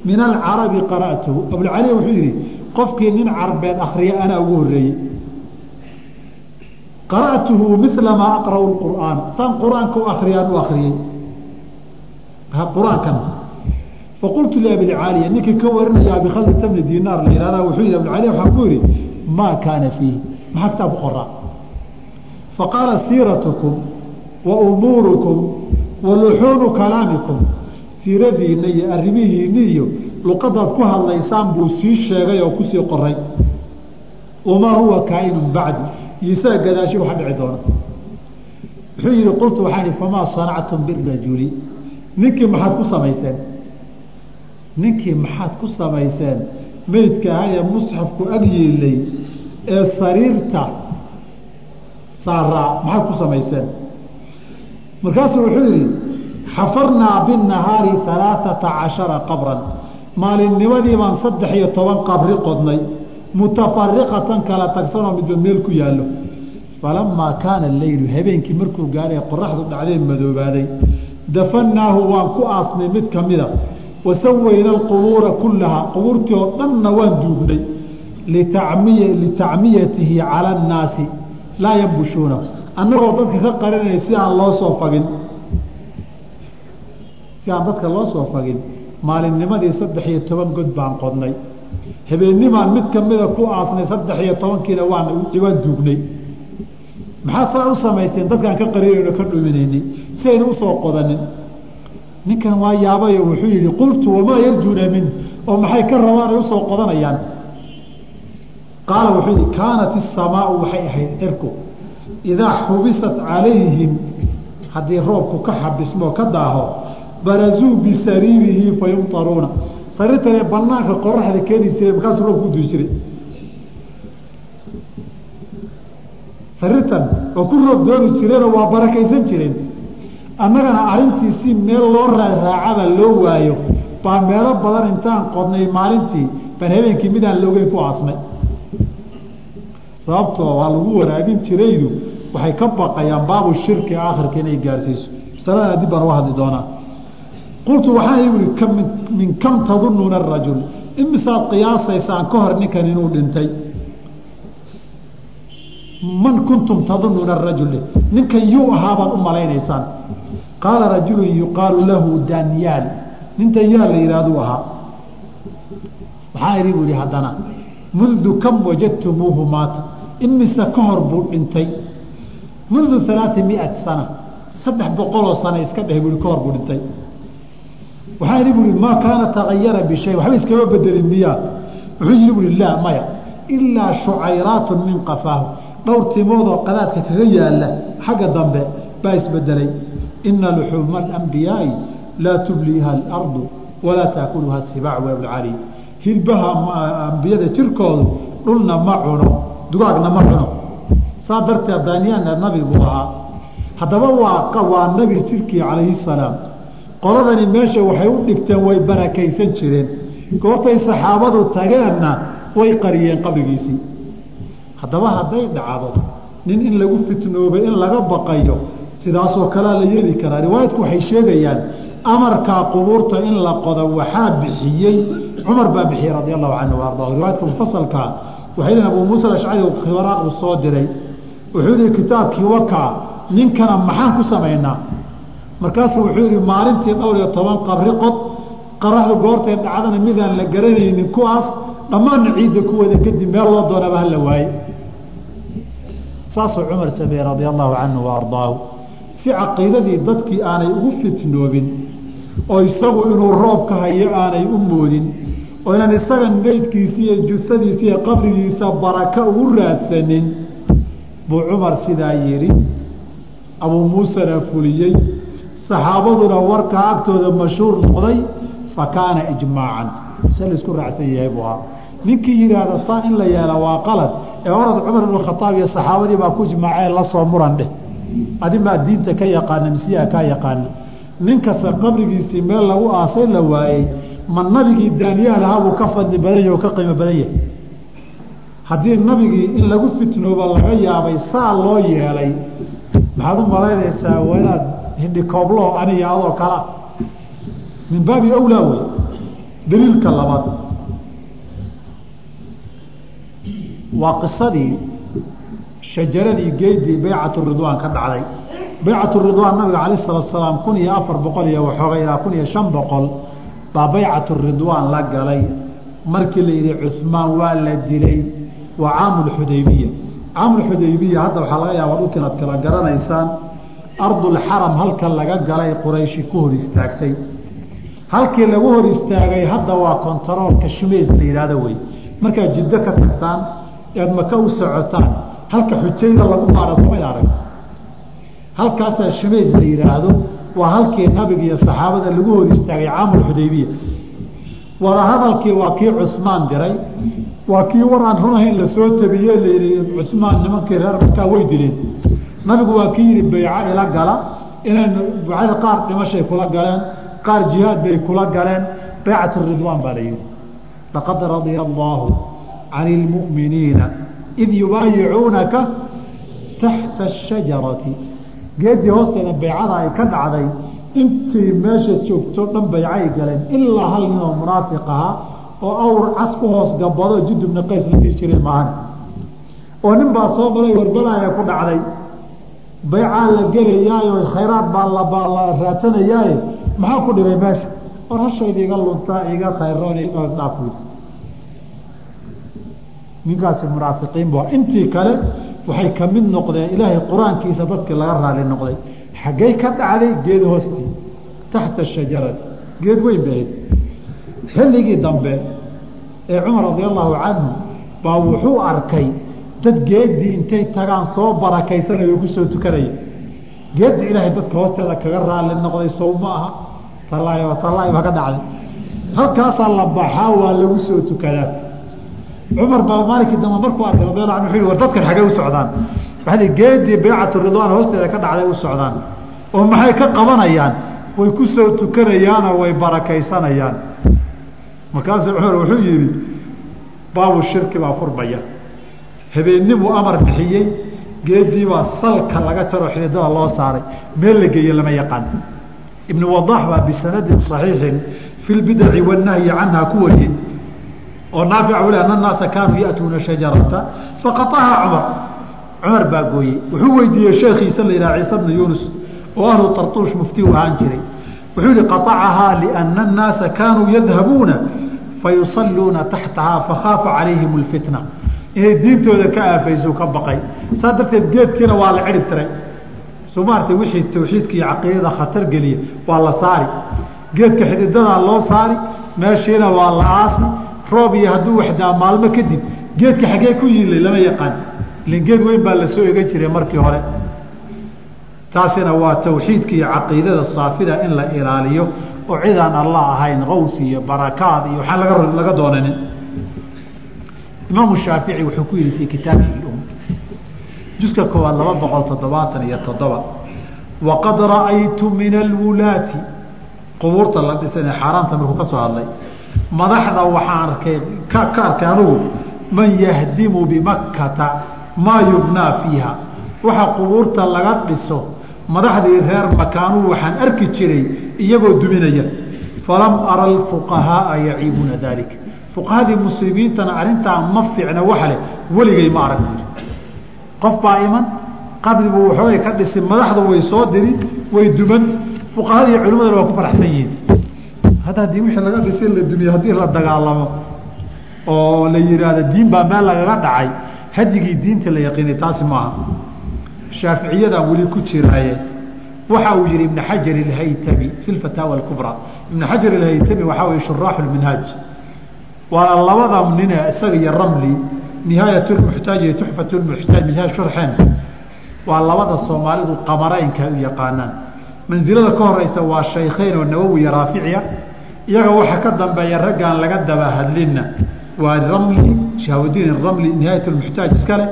min alcarabi qara'tuhu abulcaliya wuxuu yidhi qofkii nin carbeed akriya anaa ugu horreeyey qara'tuhu mila maa aqra'u qur'aan saan qur'aanka u akriyaan u akriyey qur'aankan faqultu liabilcaaliya ninkii ka warinaya abikhalid bni dinaar la yihahda wuxuu yihi abulcaliya waxaan ku yidhi maa kaana fiihi maxaa kitaab qoraa faqaala siiratukum wa umuurukum wa luxuunu kalaamikum siiradiinna iyo arrimihiinni iyo luqadaad ku hadlaysaan buu sii sheegay oo ku sii qoray wamaa huwa kaa'inun bacdi iyo isaga gadaashi waxa dhici doona. Wuxuu yihi qultu waxaan ihi famaa sanactum birajuli ninkii maxaad ku samayseen? Ninkii maxaad ku samayseen? Meydka ahaa ee musxafku ag yiilay ee sariirta saaraa maxaad ku samayseen? Markaasuu wuxuu yidhi xafarnaa binahaari alaaata cashara qabran. Maalinnimadii baan saddex iyo toban qabri qodnay mutafariqatan kala tagsanoo midba meel ku yaallo. Falamaa kaana leylu habeenkii markuu gaadhay qoraxdu dhacdee madoobaaday. Dafannaahu waan ku aasnay mid ka mida. Wasawayna alqubuura kullahaa qubuurtii oo dhanna waan duugnay litacmiyatihi cala annaasi laa yambushuuna annagoo dadka ka qarinaya si aan loo soo fagin. Si aan dadka loo soo fagin maalinnimadii saddex iyo toban god baan qodnay habeennimaan mid kamida ku aasnay saddex iyo tobankiina waan waan duugnay. Maxaad saa u samayseen dadkaan ka qarinayno ka dhuminaynay si u soo qodanin. Ninkan waa yaabayo wuxuu yihi qultu wamaa yarjuuna min oo maxay ka rabaan u soo qodanayaan? Qaala wuxuu yihi kaanat isamaau waxay ahayd cirku idaa xubisat calayhim haddii roobku ka xabismoo ka daaho barazuu bisariirihi fa yumtaruuna sariirtanee banaanka qoraxda keeni jiray markaasuu roobku udui jiray sariirtan oo ku roob dooni jireenoo waa barakaysan jireen annagana arrintii si meel loo raaraacaba loo waayo. Baa meelo badan intaan qodnay maalintii baan habeenkii midaan loogeyn ku aasnay sababtoo waa lagu waraabin jiraydu waxay ka baqayaan baabu shirki aakhirka inay gaarsiiso. Masaladana dib baan uga hadli doonaa qultu waxaan ihi min kam tadunuuna arajul imisaad qiyaasaysaan ka hor ninkan inuu dhintay. Man kuntum tadunuuna arajul ninkan yuu ahaabaad u malaynaysaan. Qaala rajulun yuqaalu lahu danyaal nin danyaal la yidhahduu ahaa. Waxaan idhi bu ihi haddana mundu kam wajadtumuuhu maata imise ka hor buu dhintay. Mundu alaai miat sana saddex boqoloo sana iska dheh bui ka hor buu dhintay waxaan idhi buui maa kaana tagayara bishay waxba iskama bedelin miyaa wuxuu yihi buui laa maya. Ilaa shucayraatun min qafaahu. Dhowr timoodoo qadaadka kaga yaalla xagga dambe baa isbedelay ina luxuuma alambiyaai laa tubliiha alardu walaa taakuluha sibaac wabulcali hilbaha ambiyada jirkoodu dhulna ma cuno dugaagna ma cuno. Saa darteed daaniyaanna nabi buu ahaa haddaba waa waa nabi jirkii calayhi salaam qoladani meesha waxay u dhigteen way barakaysan jireen. Goortay saxaabadu tageenna way qariyeen qabrigiisii haddaba hadday dhacdo nin in lagu fitnoobay in laga baqayo sidaasoo kalea la yeeli karaa. Riwaayadku waxay sheegayaan amarkaa qubuurta in la qodo waxaa bixiyey cumar baa bixiyey radi allahu canhu arda riwaayadka mufasalkaa waxay lehin abuu muusa ashcari waraaqu soo diray wuxuu yihi kitaabkii wakaa ninkana maxaan ku samaynaa markaasuu wuxuu yihi maalintii dhowr iyo toban qabri qod qaraxdu goortay dhacdana midaan la garanaynin kuwaas dhammaanna ciidda ku wada kadib meel loo doonaba hala waaye. Saasuu cumar sameeyey radia allahu canhu wa si caqiidadii dadkii aanay ugu fitnoobin oo isagu inuu roobka hayo aanay u moodin oo inaan isaga meydkiisi iyo jusadiisa iyo qabrigiisa baraka ugu raadsanin buu cumar sidaa yidhi abuu muusena fuliyey saxaabaduna warkaa agtooda mashhuur noqday fa kaana ijmaacan. Se la isku raacsan yahay buu ahaa. Ninkii yidhaahda saa in la yeela waa qalad. Ee orad cumar ibn khataab iyo saxaabadii baa ku jimaceen la muran dheh. Adimaa diinta ka yaqaana misiyaa kaa yaqaana. Nin kasta qabrigiisii meel lagu aasay la waayey ma nabigii daaniyaal ahaa buu ka fadli badan yahi oo ka qiimo badan yahay. Haddii nabigii in lagu fitnooba laga yaabay saa loo yeelay maxaad u malaynaysaa wanaad hindhikooblaho aniga adoo kalea min baabi awlaa wey daliilka labaad. Waa qisadii shajaradii geedii baycatu ridwaan ka dhacday. Baycatu ridwaan nabiga calayh salatu salaam kun iyo afar boqol iyo waxooga ilaa kun iyo shan boqol baa baycatu ridwaan la galay. Markii la yidhi cuhmaan waa la dilay waa caamulxudaybiya caamulxudaybiya hadda waxaa laga yaabaa dhulka inaad kala garanaysaan ardulxaram halka laga galay qurayshi ku hor istaagtay. Halkii lagu hor istaagay hadda waa kontaroolka shumays la yidhaahdo wey. Markaad jiddo ka tagtaan ead maka u socotaan halka xujayda lagu baara soomay arag halkaasaa shumays la yidhaahdo waa halkii nabiga iyo saxaabada lagu hor istaagay caamulxudaybiya wadahadalkii waa kii cusmaan diray waa kii war aan runahayn la soo tabiye layihi cusmaan nimankii reer makaa way dileen nabigu waa kii yihi bayco ila gala. Inay baycada qaar dhimashay kula galeen qaar jihaad bay kula galeen. Baycatu ridwaan baa la yihi laqad radia allaahu can ilmu'miniina id yubaayicuunaka taxta ashajarati geeddii hoosteeda baycada ay ka dhacday intii meesha joogto dhan baycay galeen ilaa hal nin oo munaafiq ahaa oo awr cas ku hoos gabado judubna qays la dhihi jiray maahan. Oo nin baa soo galay warbalaaya ku dhacday baycaa la gelayaayo khayraad baa labaa la raadsanayaaye maxaa ku dhigay meesha? War hashayda iga luntaa iga khayroon dhaaf ninkaasi munaafiqiin bu intii kale waxay ka mid noqdeen ilaahay qur'aankiisa dadkii laga raali noqday. Xaggey ka dhacday geed hoostii taxta shajarati. Geed weyn bay ahayd. Xilligii dambe ee cumar radia allahu canhu baa wuxuu arkay dad geeddii intay tagaan soo barakaysanaya o ku soo tukanaya geedda ilaahay dadka hoosteeda kaga raali noqday sow ma aha. Tallaayo baa ka dhacday. Halkaasaa la baxaa waa lagu soo tukadaa. Cumar baa maalinkii dambe markuu arkay radiallahu anhu wuxuu war dadkan xaggey u socdaan? Waxaa geedii baycatu ridwaan hoosteeda ka dhacday u socdaan. Oo maxay ka qabanayaan? Way ku soo tukanayaanoo way barakaysanayaan. Markaasuu cumar wuxuu yihi baabu shirki baa furmaya habeennimuu amar bixiyey geediibaa salka laga jaroo xididada loo saaray meel la geeye lama yaqaan ibnu wadax baa bisanadin صaxiixin fi lbidaci wanahyi canha ku wariyey oo naafic u le ana naasa kaanuu ya'tuuna shajarata faqaahaa cumar cumar baa gooyey wuxuu weydiiyey sheekhiisa la yidhaha ciise bnu yuunus oo ahlu tartuush mufti u ahaan jiray wuxuu yihi qaطacahaa liana الnaasa kaanuu yadhabuuna fayusaluuna taxtahaa fakhaafa calayhim اlfitna inay diintooda ka aafayso ka baqay. Saa darteed geedkiina waa la cidhib tiray. Soo maartay wixii tawxiidka caqiidada khatar geliya waa la saari. Geedka xididadaa loo saari meeshiina waa la aasi. Roob iyo hadduu waxdaa maalmo kadib geedka xaggee ku yiilay lama yaqaan. Ilin geed weyn baa la soo egan jiray markii hore. Taasina waa tawxiidka caqiidada saafida in la ilaaliyo oo cidaan allah ahayn qaws iyo barakaad iyo waxaan laga doonanin imaamu shaafici wuxuu ku yihi fii kitaabihi um juska koowaad laba boqol toddobaatan iyo toddoba. Waqad ra'aytu min alwulaati. Qubuurta la dhisanee xaaraanta markuu ka soo hadlay. Madaxda waxaan arkay ka ka arkay anugu man yahdimu bimakkata maa yubnaa fiiha. Waxa qubuurta laga dhiso madaxdii reer makaanuu waxaan arki jiray iyagoo duminaya falam ara alfuqahaaa yaciibuuna dalik fuqahadii muslimiintana arrintaa ma fiicna waxa leh weligay ma arag buuri qof baa iman qabribu waxoogay ka dhisi madaxdu way soo diri way duman fuqahada iyo culimadana waa ku faraxsan yihiin. Hadda haddii wixii laga dhisay la dumiye haddii la dagaalamo oo la yihaahdo diin baa meel lagaga dhacay hadigii diinta la yaqiinay taasi maaha shaaficiyadaan weli ku jiraaye waxa uu yihi ibn xajar alhaytami fi lfataawa alkubraa ibn xajar alhaytami waxaa weye shuraaxu lminhaaj waana labada nine isaga iyo ramli nihaayat lmuxtaaj iyo tuxfat lmuxtaaj minhaaj sharxeen waa labada soomaalidu qamaraynka u yaqaanaan. Mansilada ka horeysa waa shaykheyn oo nawowi iyo raaficiya iyaga waxa ka dambeeya raggaan laga daba hadlinna waa ramli shahawdiin ramli nihaayat lmuxtaaj iskale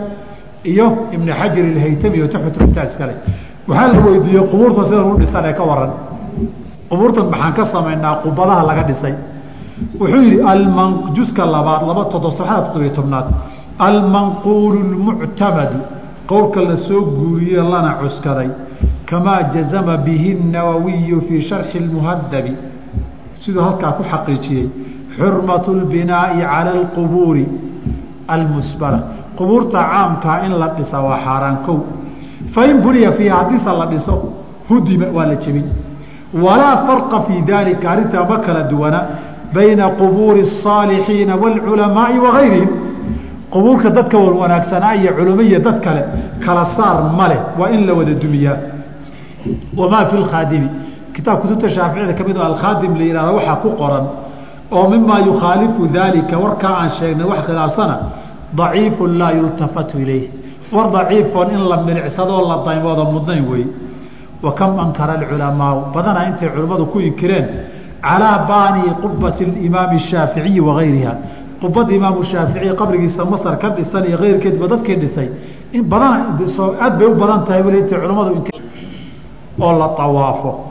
iyo ibn xajar ilhaytami oo tuxfat muxtaaj iskale waxaa la weydiiyey qubuurta sidan u dhisan ee ka waran qubuurtan maxaan ka samaynaa qubadaha laga dhisay wuxuu alman juska labaad laba todo saxada toddobiyo tobnaad. Almanquulu lmuctamadu qowlka la soo guuriye lana cuskaday. Kamaa jazama bihi nawawiyu fii sharxi lmuhadabi siduu halkaa ku xaqiijiyey. Xurmatu lbinaa'i cala alqubuuri almusbala. Qubuurta caamkaa in la dhisa waa xaaraan kow. Fain buniya fiiha haddiise la dhiso hudima waa la jebin. Walaa farqa fii dalika arrintaa ma kala duwana bayna qubuuri الصaalixiina wاlculamaai wagayrihim qubuurka dadka wan wanaagsanaa iyo culamo iyo dad kale kala saar ma leh waa in la wada dumiyaa wamaa fi lkhaadimi kitaab kutubta shaaficiyada ka mid oo alkhaadim la yihahda waxaa ku qoran oo mimaa yukhaalifu dalika warkaa aan sheegnay wax khilaafsana daciifu laa yultafatu ilayh war daciifoon in la milicsadoo la daymoodo mudnayn wey wa kam ankara alculamaau badanaa intay culimmadu ku inkireen calaa baani qubati imaami shaaficiyi wagayriha qubada imaamu shaaficiy qabrigiisa masar ka dhisan iyo keyrkeedba dadkii dhisay in badan aad bay u badan tahay weli oo la awaafo